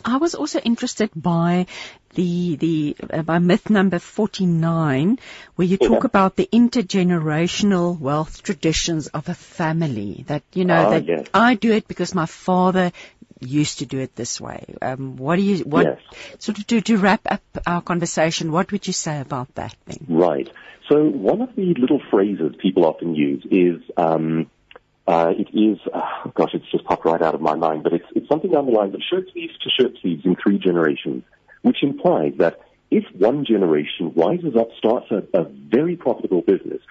I was also interested by the the uh, by myth number 49 where you talk yeah. about the intergenerational wealth traditions of a family that you know ah, that yes. I do it because my father used to do it this way um, what do you what yes. sort of to, to wrap up our conversation what would you say about that thing right so one of the little phrases people often use is um, uh, it is, uh, gosh, it's just popped right out of my mind, but it's, it's something down the lines of shirt sleeves to shirt sleeves in three generations, which implies that if one generation rises up, starts a, a very profitable business,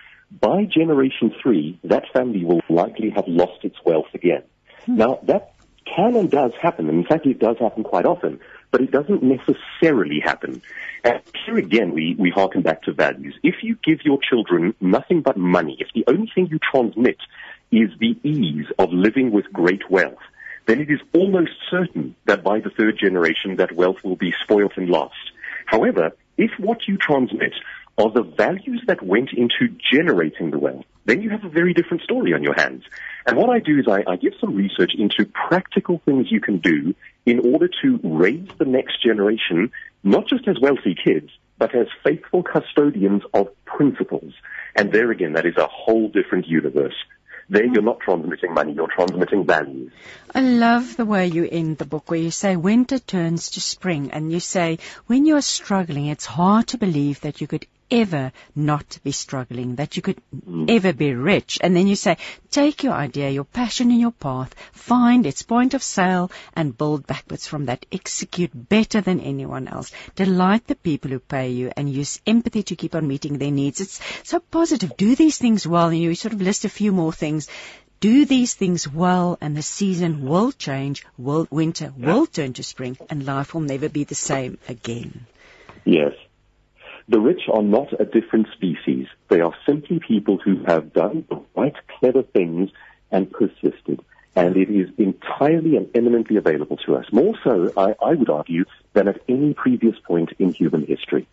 by generation three, that family will likely have lost its wealth again. Hmm. Now, that can and does happen, and in fact, it does happen quite often, but it doesn't necessarily happen. And here again, we, we harken back to values. If you give your children nothing but money, if the only thing you transmit is the ease of living with great wealth, then it is almost certain that by the third generation that wealth will be spoilt and lost. However, if what you transmit are the values that went into generating the wealth, then you have a very different story on your hands. And what I do is I, I give some research into practical things you can do in order to raise the next generation, not just as wealthy kids, but as faithful custodians of principles. And there again, that is a whole different universe. There you're not transmitting money, you're transmitting values. I love the way you end the book where you say winter turns to spring and you say when you're struggling it's hard to believe that you could ever not be struggling, that you could mm. ever be rich. And then you say, take your idea, your passion and your path, find its point of sale and build backwards from that. Execute better than anyone else. Delight the people who pay you and use empathy to keep on meeting their needs. It's so positive. Do these things well. And you sort of list a few more things do these things well and the season will change, will, winter will turn to spring and life will never be the same again. Yes. The rich are not a different species. They are simply people who have done the right clever things and persisted. And it is entirely and eminently available to us, more so, I, I would argue, than at any previous point in human history.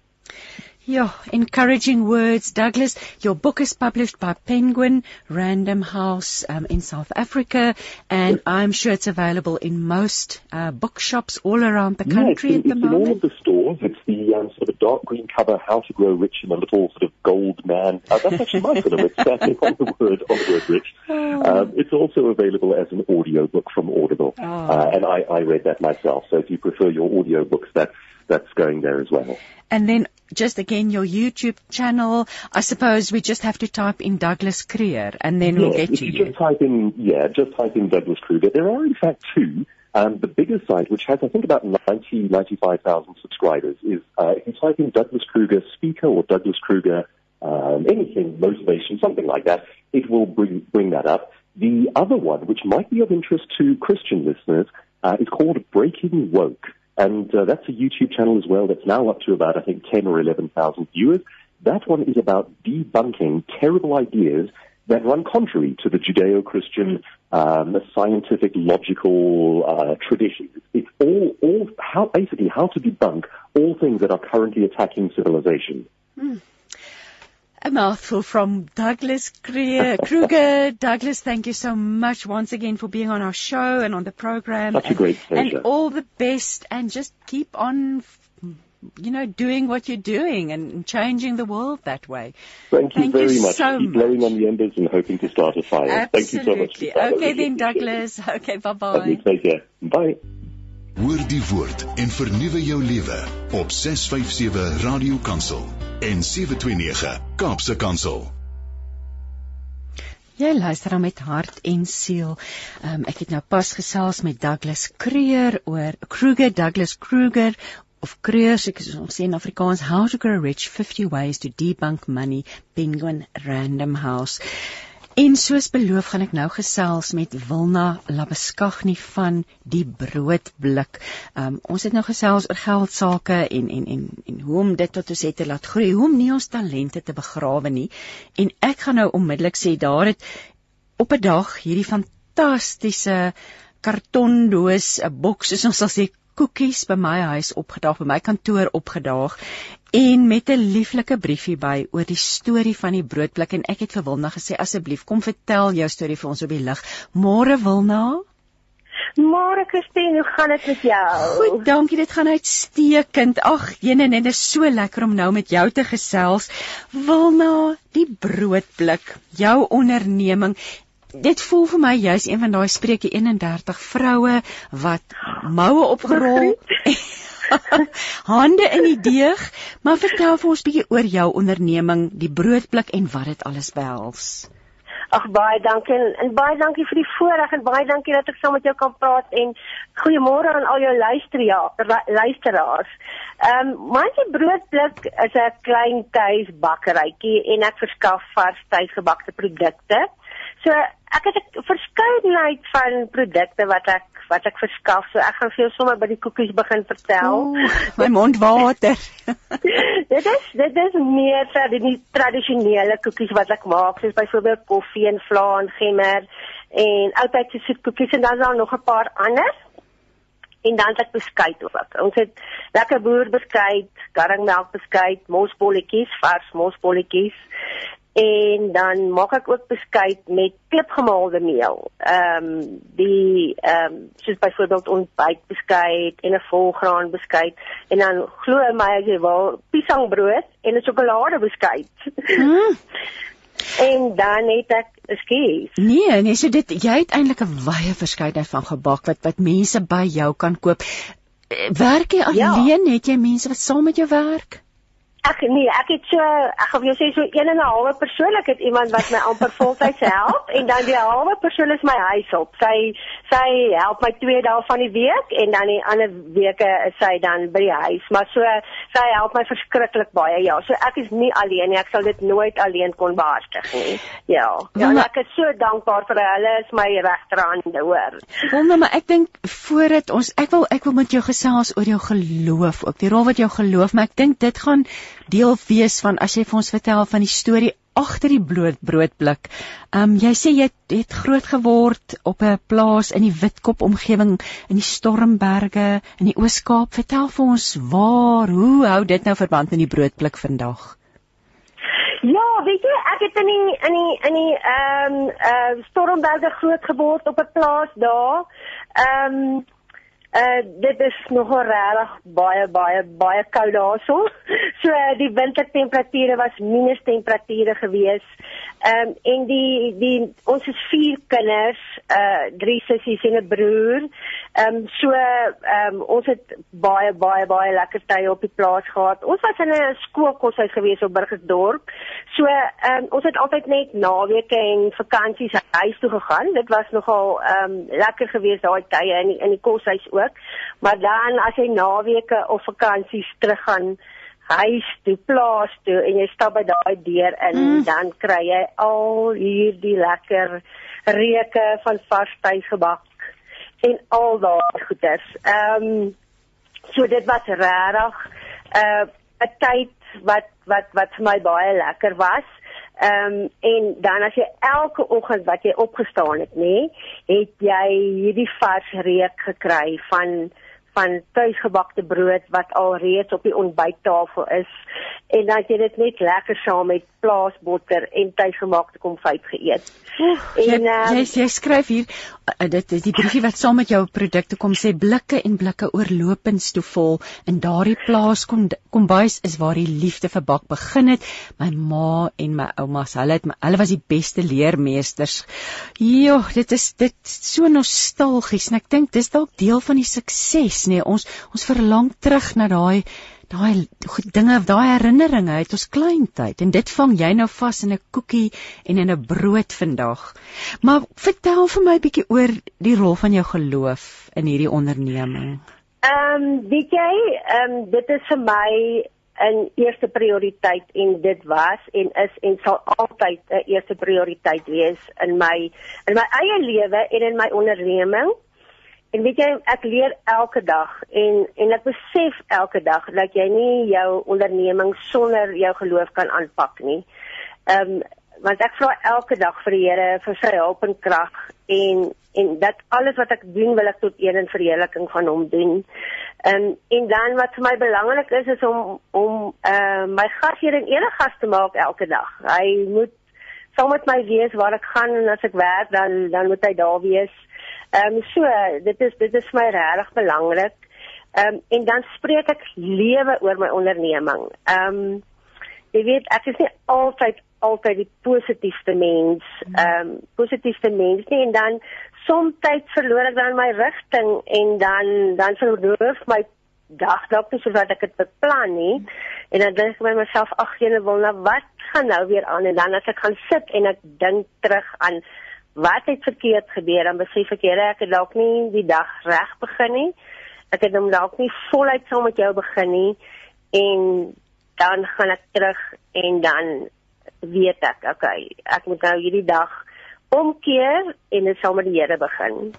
Yeah, encouraging words. Douglas, your book is published by Penguin Random House um, in South Africa, and. I'm sure it's available in most uh, bookshops all around the country yeah, at the it's moment. in all of the stores. It's the um, sort of dark green cover, How to Grow Rich in a Little Sort of Gold Man. Uh, that's actually my sort of it's standing on the word on the word rich. Oh. Um, it's also available as an audio book from Audible, oh. uh, and I, I read that myself. So if you prefer your audio books, that's that's going there as well. And then just again your YouTube channel. I suppose we just have to type in Douglas Kruger and then yeah, we'll get if to you. you. Just type in, yeah, just type in Douglas Kruger. There are in fact two. Um, the bigger site, which has I think about 90, 95,000 subscribers, is uh, if you type in Douglas Kruger speaker or Douglas Kruger um, anything, motivation, something like that, it will bring bring that up. The other one, which might be of interest to Christian listeners, uh, is called Breaking Woke. And uh, that's a YouTube channel as well that's now up to about, I think, 10 or 11,000 viewers. That one is about debunking terrible ideas that run contrary to the Judeo-Christian um, scientific, logical uh, tradition. It's all, all how basically how to debunk all things that are currently attacking civilization. Mm. A mouthful from Douglas Kruger. Douglas, thank you so much once again for being on our show and on the program. Such and, a great pleasure. And all the best and just keep on you know, doing what you're doing and changing the world that way. Thank you Thank very you much. so Keep much. blowing on the embers and hoping to start a fire. Absolutely. Thank you so much. Okay then, Douglas. Okay, bye-bye. Okay, take care. Bye. Hoor die woord en vernuwe jou lewe op 657 Radio Kansel en 729 Kaapse Kansel. Jy luister dan met hart en siel. Um, ek het nou pas gesels met Douglas Kruger oor Kruger Douglas Kruger of Kruger ek sê in Afrikaans How to Grow Rich 50 Ways to Debunk Money Penguin Random House. En soos beloof gaan ek nou gesels met Wilna Labeskagni van die Broodblik. Um, ons het nou gesels oor geld sake en en en en hoe om dit tot ons het te laat groei, hoe om nie ons talente te begrawe nie. En ek gaan nou onmiddellik sê daar het op 'n dag hierdie fantastiese kartondoos, 'n boks, soos ons sal sê koekies by my huis opgedaag, by my kantoor opgedaag en met 'n lieflike briefie by oor die storie van die broodblik en ek het vir Wilna gesê asseblief kom vertel jou storie vir ons op die lig. Môre Wilna? Môre Christine, hoe gaan dit met jou? Goed, dankie, dit gaan uitstekend. Ag, jene, dit is so lekker om nou met jou te gesels. Wilna, die broodblik, jou onderneming Dit voel vir my jy's een van daai spreuke 31 vroue wat moue opgerol hande in die deeg, maar vertel vir ons bietjie oor jou onderneming, die broodblik en wat dit alles behels. Ag baie dankie en, en baie dankie vir die voorreg en baie dankie dat ek saam met jou kan praat en goeiemôre aan al jou luisteraars. Ehm um, my broodblik is 'n klein tuisbakkerytjie en ek verskaf vars tuisgebakte produkte. So ek het 'n verskeidenheid van produkte wat ek wat ek verskaf. So ek gaan vir jou sommer by die koekies begin vertel. Oeh, my mond water. dit is dit is meer vir die tradisionele koekies wat ek maak, soos byvoorbeeld koffie en vla en gemmer en altydse soetkoekies en dan is daar nog 'n paar ander. En dan het ek beskuit ook. Ons het lekker boerbeskuit, garringmelkbeskuit, mosbolletjies, vars mosbolletjies en dan maak ek ook beskuit met klipgemaalde meel. Ehm um, die ehm um, soos byvoorbeeld ontbytbeskuit en 'n volgraan beskuit en dan glo my as jy wil piesangbrood en 'n sjokoladebeskuit. Mm. en dan het ek skies. Nee, nee, so dit jy het eintlik 'n wye verskeidenheid van gebak wat wat mense by jou kan koop. Werk jy ja. alleen? Het jy mense wat saam met jou werk? Ek nee, ek het so ek gaan vir jou sê so 1 en 'n halwe persoonlik het iemand wat my amper voltyds help en dan die halwe persoon is my huishulp. Sy sy help my 2 dae van die week en dan die ander weke is sy dan by die huis. Maar so sy help my verskriklik baie. Ja, so ek is nie alleen nie. Ek sal dit nooit alleen kon behartig nie. Ja. Ja, ek is so dankbaar vir hulle. Is my regterhande, hoor. Wonder maar ek dink voordat ons ek wil ek wil met jou gesels oor jou geloof ook. Die rol wat jou geloof, maar ek dink dit gaan deel wees van as jy vir ons vertel van die storie agter die brood broodblik. Um jy sê jy het, het groot geword op 'n plaas in die Witkop omgewing in die Stormberge in die Oos-Kaap. Vertel vir ons waar, hoe hou dit nou verband met die broodblik vandag? Ja, weet jy, ek het in die in die in die ehm um, uh Stormberge groot geword op 'n plaas daar. Ehm um, uh dit is nogal regtig baie baie baie koud daarso. So die wintertemperature was minus temperature gewees. Ehm um, en die die ons is vier kinders, uh drie sissies en 'n broer. Ehm um, so ehm um, ons het baie baie baie lekker tye op die plaas gehad. Ons was in 'n skoolkoshuis gewees op Burgersdorp. So ehm um, ons het altyd net naweke en vakansies huis toe gegaan. Dit was nogal ehm um, lekker geweest daai tye in die, in die koshuis ook. Maar dan as jy naweke of vakansies teruggaan huis toe, plaas toe en jy stap by daai deur in, mm. dan kry jy al hierdie lekker reuke van vars tuisgebak en al daai goeders. Ehm um, so dit was regtig 'n uh, 'n tyd wat wat wat vir my baie lekker was. Ehm um, en dan as jy elke oggend wat jy opgestaan het, nê, het jy hierdie vars reuk gekry van van tuisgebakte brood wat al reeds op die ontbyttafel is en dan jy dit net lekker saam met plaasbotter en tuisgemaakte konfyt geëet. Oef, en jy, uh, jy jy skryf hier uh, dit is die briefie wat saam met jou produkte kom sê blikke en blikke oorlopends toe vol in daardie plaas kom kombuis is waar die liefde vir bak begin het. My ma en my oumas, hulle het hulle was die beste leermeesters. Jo, dit is dit so nostalgies en ek dink dis dalk deel van die sukses, nee, ons ons verlang terug na daai daai dinge, daai herinneringe uit ons kleintyd en dit vang jy nou vas in 'n koekie en in 'n brood vandag. Maar vertel vir my 'n bietjie oor die rol van jou geloof in hierdie onderneming. Ehm, um, weet jy, ehm um, dit is vir my 'n eerste prioriteit en dit was en is en sal altyd 'n eerste prioriteit wees in my in my eie lewe en in my onderneming. En weet jy, ek leer elke dag en en ek besef elke dag dat jy nie jou onderneming sonder jou geloof kan aanpak nie. Ehm um, want ek vra elke dag vir die Here vir sy hulp en krag en en dat alles wat ek doen wil ek tot eer en verheerliking van hom doen. Ehm um, en dan wat vir my belangrik is is om om uh, my gasheer en enige gas te maak elke dag. Hy moet saam met my wees waar ek gaan en as ek werk dan dan moet hy daar wees. Ehm um, so dit is dit is vir my regtig belangrik. Ehm um, en dan spreek ek lewe oor my onderneming. Ehm um, jy weet ek is nie altyd altyd die positiefste mens, ehm um, positiefste mens nie en dan soms verloor ek dan my rigting en dan dan verloor my dag dalk nie soos wat ek dit beplan nie. En dan dink ek by myself ag jene wil nou wat gaan nou weer aan? En dan as ek gaan sit en ek dink terug aan wat het verkeerd gebeur dan besef ek jy ek het dalk nie die dag reg begin nie. Ek het hom dalk nie voluit saam met jou begin nie. En dan gaan ek terug en dan weet ek okay ek moet nou hierdie dag omkeer en dit sal met die Here begin.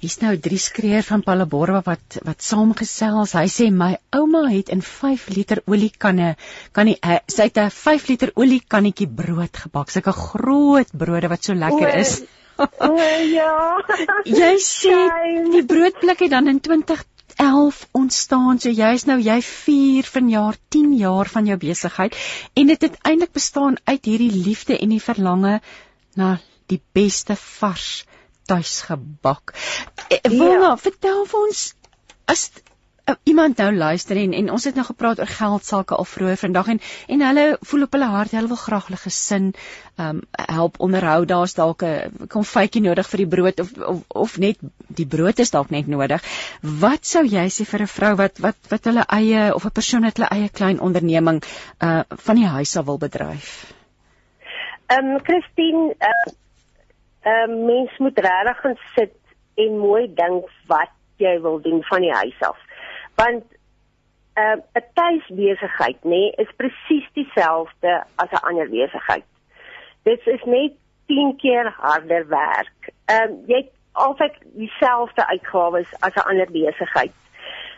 Hier's nou drie skreer van Palaborwa wat wat saamgesels. Hy sê my ouma het in 5 liter oliekanne kan die sy het 'n 5 liter oliekannetjie brood gebak. Sulke groot brode wat so lekker is. O ja. Jy sê die broodblik het dan in 20 11 ontstaan. So jy's nou jy 4 vanjaar 10 jaar van jou besigheid en dit het eintlik bestaan uit hierdie liefde en die verlange na die beste vars tuisgebak. Eh, Wilna, ja. vertel vir ons as uh, iemand nou luister en en ons het nou gepraat oor geld sake al vroeër vandag en en hulle voel op hulle hart hulle wil graag hulle gesin um help onderhou. Daar's dalk 'n konfytjie nodig vir die brood of of of net die brood is dalk net nodig. Wat sou jy sê vir 'n vrou wat wat wat hulle eie of 'n persoon wat hulle eie klein onderneming uh van die huis af wil bedryf? Ehm um, Christine uh 'n uh, mens moet regtig gaan sit en mooi dink wat jy wil doen van die huis af. Want 'n uh, 'n tuisbesigheid nê nee, is presies dieselfde as 'n ander besigheid. Dit is net 10 keer harder werk. Ehm uh, jy het altyd dieselfde uitgawes as 'n ander besigheid.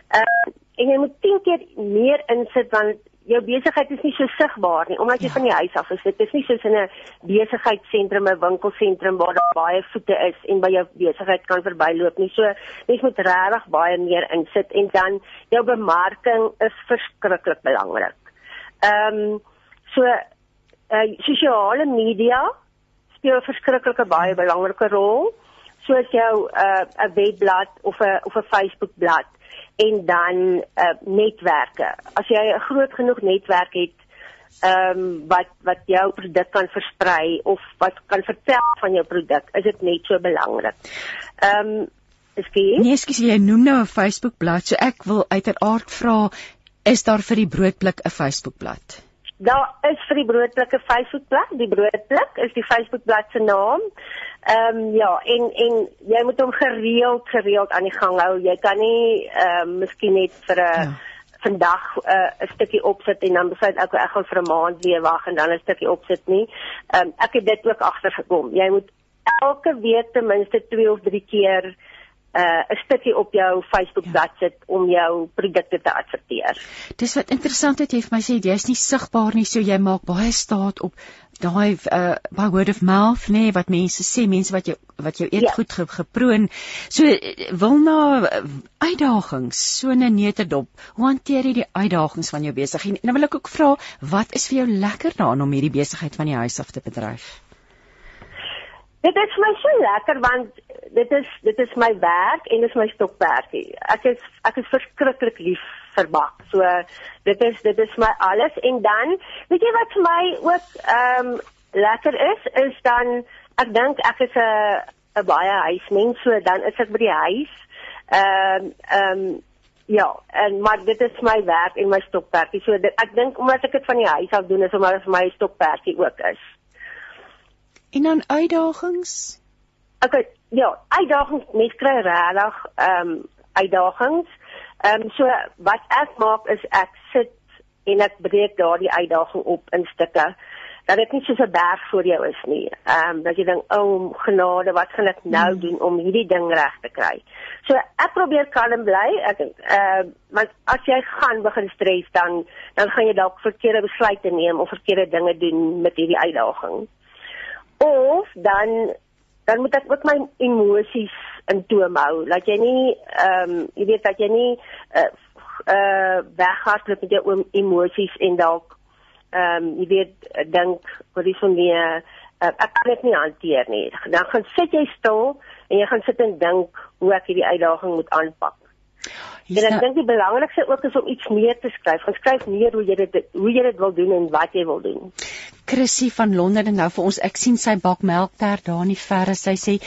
Ehm uh, en jy moet 10 keer meer insit want jou besigheid is nie so sigbaar nie omdat jy ja. van die huis af is. Dit is nie soos in 'n besigheidsentrum, 'n winkelsentrum waar daar baie voete is en by jou besigheid kan verbyloop nie. So mens moet regtig baie meer insit en dan jou bemarking is verskriklik belangrik. Ehm um, so uh, sosiale media speel 'n verskriklike baie belangrike rol soos jou uh, 'n uh, webblad of 'n of 'n Facebookblad en dan uh, netwerke. As jy 'n groot genoeg netwerk het ehm um, wat wat jou produk kan versprei of wat kan vertel van jou produk, is dit net so belangrik. Ehm um, Ekskuus. Nee, ekskuus, jy noem nou 'n Facebook bladsy. So ek wil uiteraard vra, is daar vir die broodblik 'n Facebook bladsy? Daar is vir die broodblik 'n Facebook bladsy. Die broodblik is die Facebook bladsy se naam. Ehm um, ja, en en jy moet hom gereeld gereeld aan die gang hou. Jy kan nie ehm um, miskien net vir 'n ja. vandag eh, 'n uh, stukkie opsit en dan besluit ek ek gaan vir 'n maand weer wag en dan 'n stukkie opsit nie. Ehm um, ek het dit ook agtergekom. Jy moet elke week ten minste 2 of 3 keer uh, 'n stukkie op jou Facebook bladsy ja. sit om jou produkte te adverteer. Dis wat interessant het jy vir my sê jy's nie sigbaar nie, so jy maak baie staat op daai uh, by word of mouth nê nee, wat mense sê, mense wat jou wat jou eet ja. goed ge, geproon. So wil na uh, uitdagings, so 'n neutedop. Hoe hanteer jy die uitdagings van jou besigheid? En nou wil ek ook vra, wat is vir jou lekker daarin om hierdie besigheid van die huis af te bedryf? Dit is my so lekker want dit is dit is my werk en dit is my stokperdjie. Ek is ek is verskriklik lief vir bak. So dit is dit is my alles en dan weet jy wat vir my ook ehm um, lekker is is dan ek dink ek is 'n 'n baie huismens so dan is ek by die huis. Ehm um, ehm um, ja, en maar dit is my werk en my stokperdjie. So dit, ek dink omdat ek dit van die huis af doen is omdat dit vir my stokperdjie ook is. En dan uitdagings? Okay, ja, uitdagings, mens kry regtig ehm um, uitdagings. Ehm um, so wat ek maak is ek sit en ek breek daardie uitdaging op in stukke dat dit nie soos 'n berg voor jou is nie. Ehm um, dat jy dink, "O, oh, genade, wat gaan ek nou hmm. doen om hierdie ding reg te kry?" So ek probeer kalm bly. Ek ehm uh, maar as jy gaan begin stres dan dan gaan jy dalk verkeerde besluite neem of verkeerde dinge doen met hierdie uitdaging of dan dan moet ek ook my emosies in toom hou. Laat jy nie ehm um, jy weet dat jy nie uh uh weghardloop met jou emosies en dalk ehm um, jy weet dink wat is van die uh, ek kan dit nie hanteer nie. Dan gaan sit jy stil en jy gaan sit en dink hoe ek hierdie uitdaging moet aanpak. En ek dink die belangrikste ook is om iets neer te skryf. Skryf neer hoe jy dit hoe jy dit wil doen en wat jy wil doen. Chrissy van Londen en nou vir ons ek sien sy bak melktert daar in die verre. Sy sê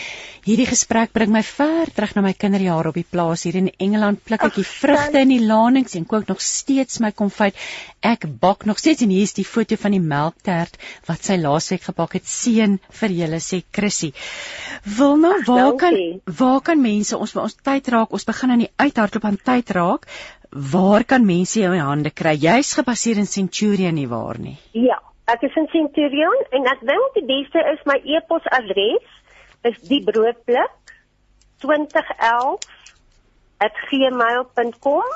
hierdie gesprek bring my ver terug na my kinderjare op die plaas hier in Engeland. Pluk ek die vrugte in die lanings en kook nog steeds my konfyt. Ek bak nog steeds en hier is die foto van die melktert wat sy laasweek gebak het. Seën vir julle sê Chrissy. Wil nou waar kan waar kan mense ons ons tyd raak? Ons begin aan die uithardloop aan tyd raak. Waar kan mense jou in hande kry? Jy's gebaseer in Centurion nie waar nie? Ja Ek is in Centurion en ek dink die beste is my e-posadres is diebroodblik 2011@gmail.com.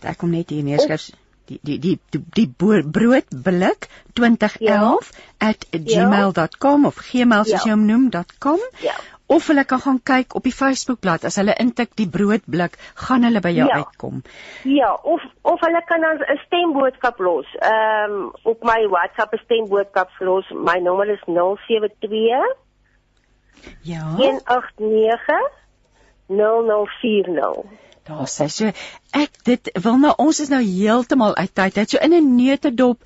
Ek kom net hier neerskryf die die die die, die broodblik 2011@gmail.com ja. of gmail soos ja. jy hom noem.com. Ja of hulle kan gaan kyk op die Facebookblad as hulle intik die broodblik gaan hulle by jou ja. uitkom. Ja, of of hulle kan 'n stemboodskap los. Ehm um, op my WhatsApp 'n stemboodskap los. My nommer is 072 Ja. 189 0040. Daar sê so ek dit wil nou ons is nou heeltemal uit tyd. So in 'n neutedop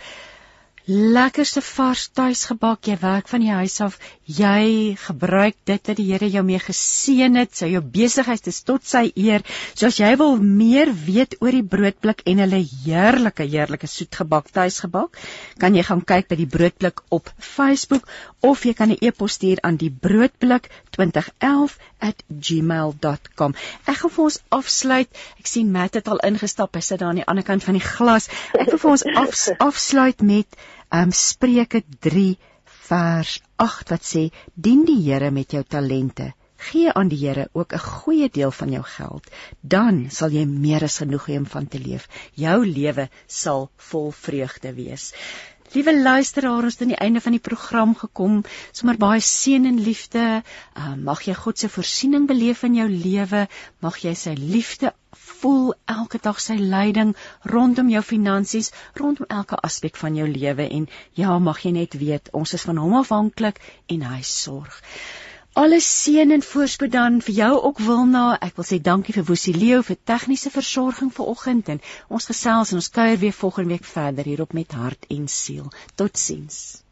lekkerste vars tuisgebak jy werk van die huis af. Jy gebruik dit dat die Here jou mee geseën het sy jou besigheid is tot sy eer. So as jy wil meer weet oor die broodblik en hulle heerlike heerlike soetgebak tuisgebak kan jy gaan kyk by die broodblik op Facebook of jy kan 'n e-pos stuur aan die broodblik 2011@gmail.com ek gaan vir ons afsluit. Ek sien Matt het al ingestap hy sit daar aan die ander kant van die glas. Ek wil vir ons af, afsluit met um, Spreuke 3 vers 8 wat sê dien die Here met jou talente Gee aan die Here ook 'n goeie deel van jou geld, dan sal jy meer as genoeg hê om van te leef. Jou lewe sal vol vreugde wees. Liewe luisteraars, ons het aan die einde van die program gekom. Sommer baie seën en liefde. Uh, mag jy God se voorsiening beleef in jou lewe. Mag jy sy liefde voel elke dag sy leiding rondom jou finansies, rondom elke aspek van jou lewe en ja, mag jy net weet ons is van hom afhanklik en hy sorg. Alles seën en voorspoed dan vir jou ook Wilna. Ek wil sê dankie vir Woesie Leo vir tegniese versorging vanoggend en ons gesels en ons kuier weer volgende week verder hier op met hart en siel. Totsiens.